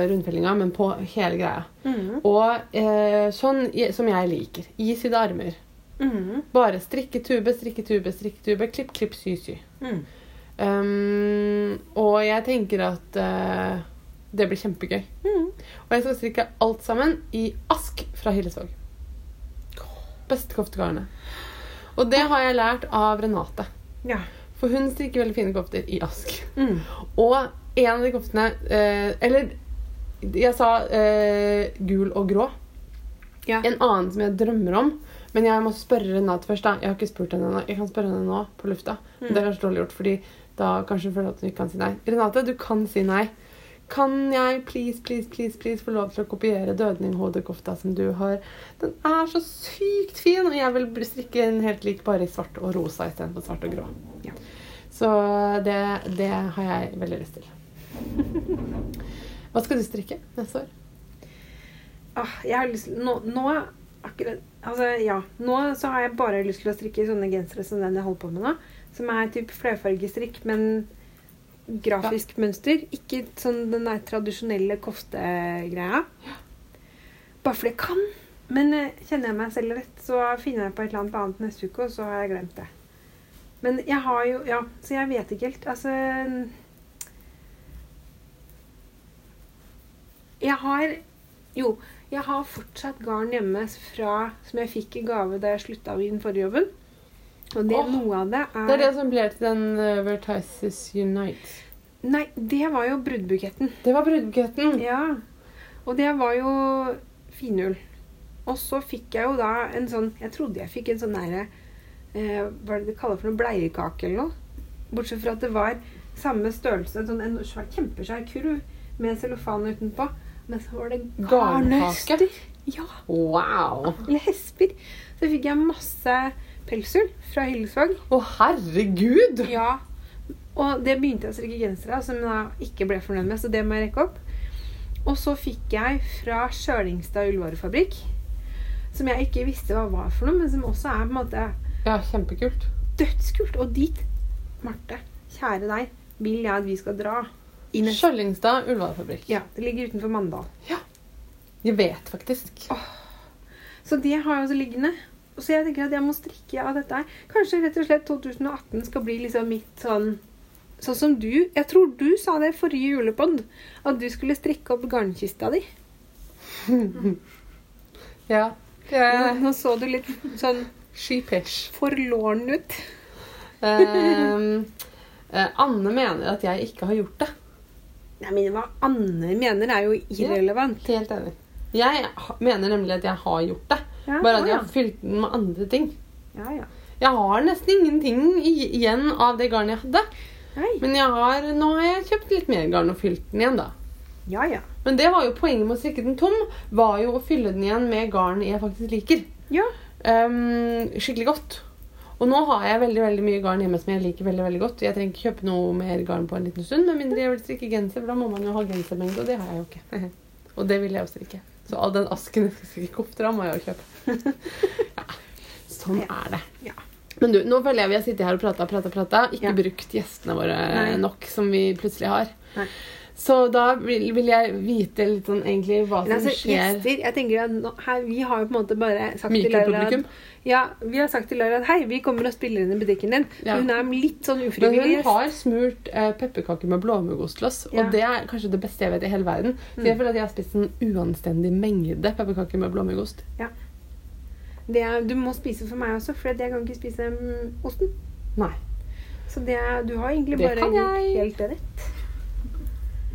rundfellinga, men på hele greia. Mm. Og eh, sånn som jeg liker. I sydde armer. Mm. Bare strikketube, strikke tube, Klipp, klipp, sy, sy. Mm. Um, og jeg tenker at eh, det blir kjempegøy. Mm. Og jeg skal strikke alt sammen i ask fra Hillesvåg. Beste koftegarnet. Og det har jeg lært av Renate. Ja. For hun strikker veldig fine kofter i ask. Mm. Og en av de koftene eh, Eller jeg sa eh, gul og grå. Ja. En annen som jeg drømmer om. Men jeg må spørre Renate først. da Jeg har ikke spurt henne ennå. Jeg kan spørre henne nå på lufta. Mm. Det er kanskje dårlig gjort, fordi da kanskje hun føler at hun ikke kan si nei. Renate, du kan si nei. Kan jeg please, please, please, please få lov til å kopiere dødninghodekofta som du har? Den er så sykt fin, og jeg vil strikke en helt lik, bare i svart og rosa istedenfor svart og grå. Ja. Så det, det har jeg veldig lyst til. Hva skal du strikke neste år? Ah, jeg har lyst til Nå, nå akkurat Altså, ja. Nå så har jeg bare lyst til å strikke sånne gensere som den jeg holder på med nå. Som er typ flerfargestrikk, men grafisk mønster. Ikke sånn den der tradisjonelle koftegreia. Bare fordi jeg kan. Men eh, kjenner jeg meg selv rett, så finner jeg på et eller annet annet neste uke, og så har jeg glemt det. Men jeg har jo Ja, så jeg vet ikke helt. Altså Jeg har Jo, jeg har fortsatt garn hjemme fra, som jeg fikk i gave da jeg slutta i den forrige jobben. Og det, oh, noe av det er Det er det som ble til den uh, Vertices Unite. Nei, det var jo bruddbuketten. Det var bruddbuketten. Ja. Og det var jo finull. Og så fikk jeg jo da en sånn Jeg trodde jeg fikk en sånn derre eh, Hva er det de kaller for noe? Bleiekake eller noe? Bortsett fra at det var samme størrelse, en sånn en svær, kjempeskjær kurv med cellofan utenpå. Men så var det garnnøster. Ja. Wow. Eller hesper. Så Så fikk jeg masse pelsull fra Hillesvåg. Å, herregud! Ja. Og det begynte jeg å strikke gensere av, som jeg ikke ble fornøyd med, så det må jeg rekke opp. Og så fikk jeg fra Sjølingstad ullvarefabrikk, som jeg ikke visste hva var for noe, men som også er på en måte Ja, kjempekult. dødskult. Og dit, Marte, kjære deg, vil jeg at vi skal dra. Skjøllingstad ullvarefabrikk. Ja, det ligger utenfor Mandal. Jeg vet faktisk. Så det har jeg også liggende. Så jeg tenker at jeg må strikke av dette her. Kanskje rett og slett 2018 skal bli liksom mitt sånn Sånn som du Jeg tror du sa det forrige julepod. At du skulle strikke opp garnkista di. Ja. Nå, nå så du litt sånn Sheepish. forlåren ut. Eh, Anne mener at jeg ikke har gjort det. Nei, men hva Anne mener, er jo irrelevant. Helt enig. Jeg mener nemlig at jeg har gjort det. Ja, Bare at jeg har fylt den med andre ting. ja, ja. Jeg har nesten ingenting igjen av det garnet jeg hadde. Nei. Men har, nå har jeg kjøpt litt mer garn og fylt den igjen, da. Ja, ja. Men det var jo poenget med å strikke den tom, var jo å fylle den igjen med garn jeg faktisk liker. Ja. Um, skikkelig godt. Og nå har jeg veldig veldig mye garn hjemme som jeg liker veldig veldig godt. Jeg trenger ikke kjøpe noe mer garn på en liten stund, med mindre jeg vil strikke genser, for da må man jo ha gensermengde, og det har jeg jo ikke. og det vil jeg jo strikke. Så all den asken jeg skal strikke kofter av, må jeg jo kjøpe. Ja. Sånn er det. Ja. Men du, nå føler jeg vi har sittet her og prata, prata, prata. Ikke Ja. brukt gjestene våre Nei. nok, som vi plutselig har. Nei. Så da vil, vil jeg vite litt sånn egentlig hva som altså, skjer. gjester jeg tenker at nå, her, Vi har jo på en måte bare sagt til Laura at, ja, vi har sagt til Laura at hei, vi kommer og spiller inn i butikken din. Ja. Hun er litt sånn ufrivillig Men hun har smurt eh, pepperkaker med blåmuggost til oss, Ja. og det er kanskje det beste jeg vet i hele verden. Så jeg føler at jeg har spist en uanstendig mengde pepperkaker med blåmuggost. Det er, du må spise for meg også, for jeg kan ikke spise mm, osten. Nei. Så det er, du har egentlig Det bare gjort helt rett.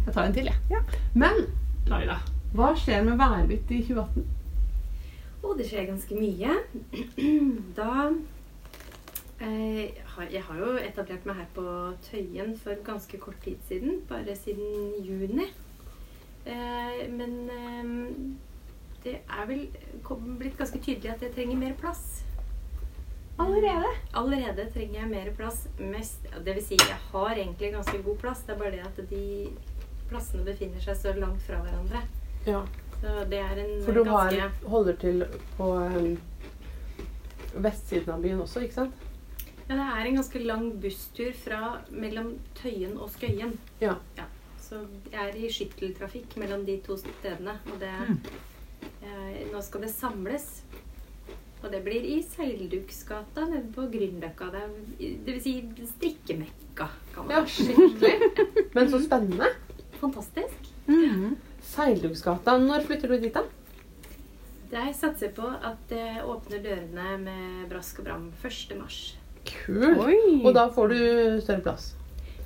Jeg tar en til, jeg. Ja. Men Laila, hva skjer med værbitt i 2018? Å, det skjer ganske mye. Da eh, Jeg har jo etablert meg her på Tøyen for ganske kort tid siden. Bare siden juni. Eh, men eh, det er vel blitt ganske tydelig at jeg trenger mer plass. Allerede? Allerede trenger jeg mer plass. Mest, det vil si, jeg har egentlig ganske god plass. Det er bare det at de plassene befinner seg så langt fra hverandre. Ja, Så det er en For du har, holder til på um, vestsiden av byen også, ikke sant? Ja, det er en ganske lang busstur fra mellom Tøyen og Skøyen. Ja. Så jeg er i skytteltrafikk mellom de to stedene. Og det eh, Nå skal det samles. Og det blir i Seilduksgata nede på Grünerløkka. Det, er- det vil si strikkemekka, kan Ja, man skikkelig. Men så spennende. Fantastisk. Seilduksgata. Når flytter du dit, da? Jeg satser på at det åpner dørene med brask og bram 1. mars. Kult. Oi. Og da får du større plass.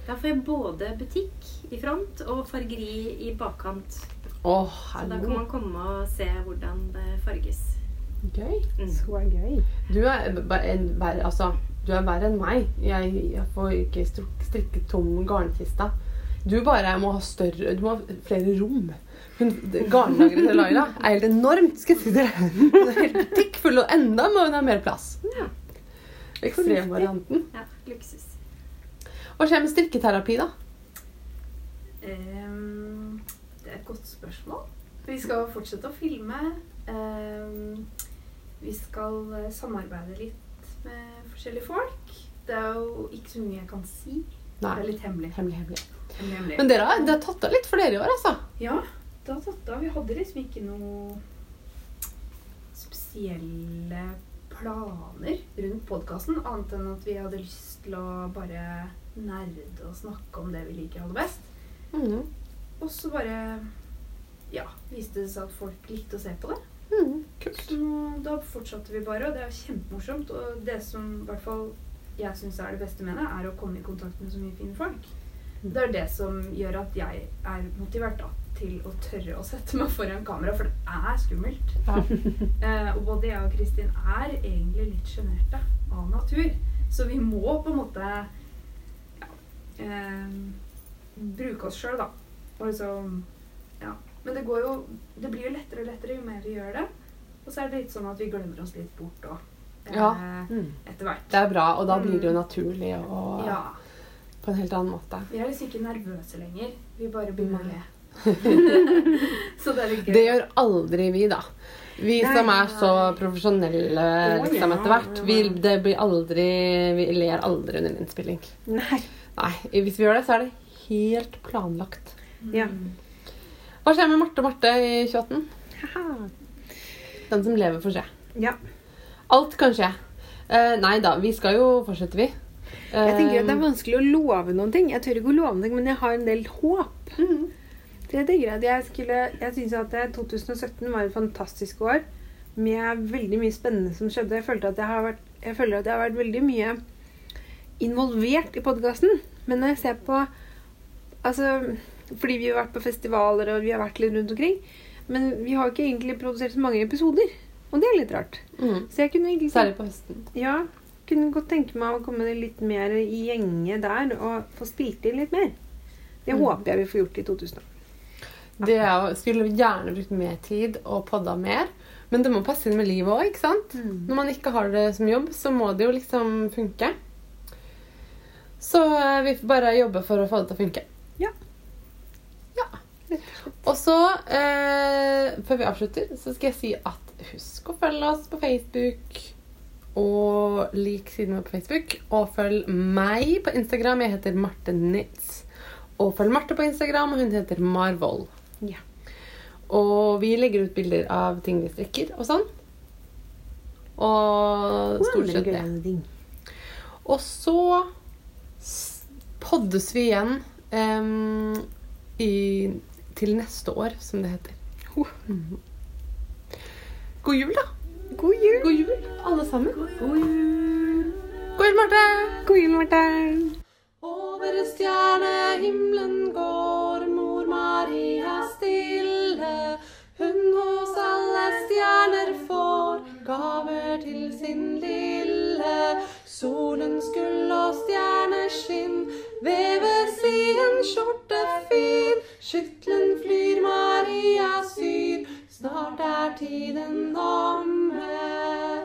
Da får jeg både butikk i front og fargeri i bakkant. Å, Så da kan man komme og se hvordan det farges. Gøy. Mm. Så gøy. Du er bare verre Altså, er enn meg. Jeg, jeg får ikke strikke tom garnkista. Du bare må ha større Du må ha flere rom. Garnlageret til Laila er helt enormt, skal jeg si dere. Den er helt tikkfull, og enda må hun ha mer plass. Ja. Ekstremvarianten. Ja, luksus. Hva skjer med strikketerapi, da? Ehm, det er et godt spørsmål. Vi skal fortsette å filme. Ehm, vi skal eh, samarbeide litt med forskjellige folk. Det er jo ikke så mye jeg kan si. Det er litt hemmelig. Hemmelig, hemmelig. hemmelig, hemmelig. Men dere har, det har tatt av litt for dere i år, altså. Ja, det har tatt av. Vi hadde liksom ikke noe spesielle planer rundt podkasten, annet enn at vi hadde lyst til å bare nerde og snakke om det vi liker aller best. Mhm. Og så bare ja, viste det seg at folk likte å se på det. Mm, Så da fortsatte vi bare, og det er kjempemorsomt. Og det som i hvert fall jeg syns er det beste med det, er å komme i kontakt med så mye fine folk. Det er det som gjør at jeg er motivert da, til å tørre å sette meg foran kamera, for det er skummelt. Eh, og både jeg og Kristin er egentlig litt sjenerte av natur. Så vi må på en måte ja, eh, bruke oss sjøl, da. Og liksom Ja. Men det går jo Det blir jo lettere og lettere jo mer vi gjør det. Og så er det litt sånn at vi glemmer oss litt bort òg. Ja. Mm. Etter hvert. Det er bra, og da blir det jo naturlig og Ja. på en helt annen måte. Vi er liksom ikke nervøse lenger. Vi bare blir mange. Nei. så det er litt gøy. Det gjør aldri vi, da. Vi Nei, som er så profesjonelle liksom, ja, etter hvert, vi, det blir aldri, vi ler aldri under innspilling. Nei. Nei, hvis vi gjør det, så er det helt planlagt. Ja. Hva skjer med Marte og Marte i 2018? Haha. Den som lever, får se. Ja. Alt kan skje. Uh, nei da, vi skal jo fortsette, vi. Jeg tenker at Det er Eh, vanskelig å love noen ting. Jeg tør ikke å love noe, men jeg har en del håp. Mm. Jeg tenker at jeg skulle Jeg syns at 2017 var et fantastisk år med veldig mye spennende som skjedde. Jeg følte at jeg har vært, jeg føler at jeg har vært veldig mye involvert i podkasten. Men når jeg ser på Altså fordi vi har vært på festivaler og vi har vært litt rundt omkring. Men vi har ikke egentlig produsert så mange episoder. Og det er litt rart. Mm. Så jeg kunne egentlig Særlig på høsten. ja, kunne godt tenke meg å komme litt mer i gjenge der og få spilt inn litt mer. Det Mm. håper jeg vi får gjort i 2000. Det jo, skulle gjerne brukt mer tid og podda mer. Men det må passe inn med livet òg, ikke sant? Når man ikke har det som jobb, så må det jo liksom funke. Så eh, vi får bare jobbe for å få det til å funke. Ja. Ja. Og så, eh, før vi avslutter, så skal jeg si at husk å følge oss på Facebook. Og lik siden vår på Facebook. Og følg meg på Instagram. Jeg heter Marte Nitz. Og følg Marte på Instagram, og hun heter Marvoll. Ja. Og vi legger ut bilder av ting vi strikker og sånn. Og stort sett det. Og så poddes vi igjen em, i, til neste år, som det heter. Mhm. God jul, da. God jul! God jul, alle sammen. God jul. God jul, Marte. God jul, Marte! Over stjernehimmelen går mor Maria stille. Hun hos alle stjerner får gaver til sin lille. Solens gull og stjerneskinn veves i en skjorte fin. Skytlen flyr, Maria syr, snart er tiden omme.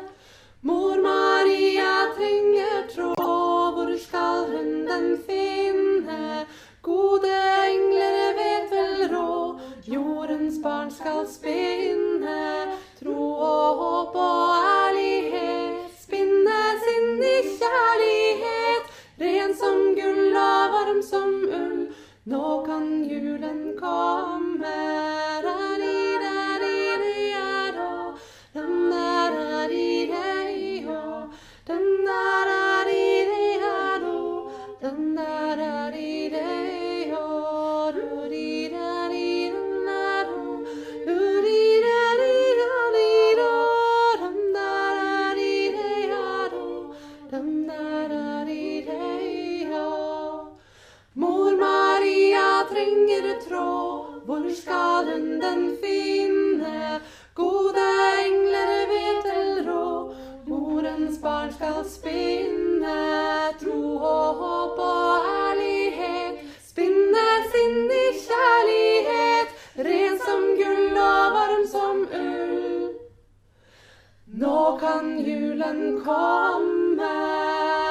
Mor Maria trenger tråd, hvor skal hun den finne? Gode engler vet vel råd, jordens barn skal spinne. Tro og håp og ærlighet, spinnes inn i kjærlighet. Ren som gull og varm som ull, nå kan julen komme. Den der er i Nå kan julen komme.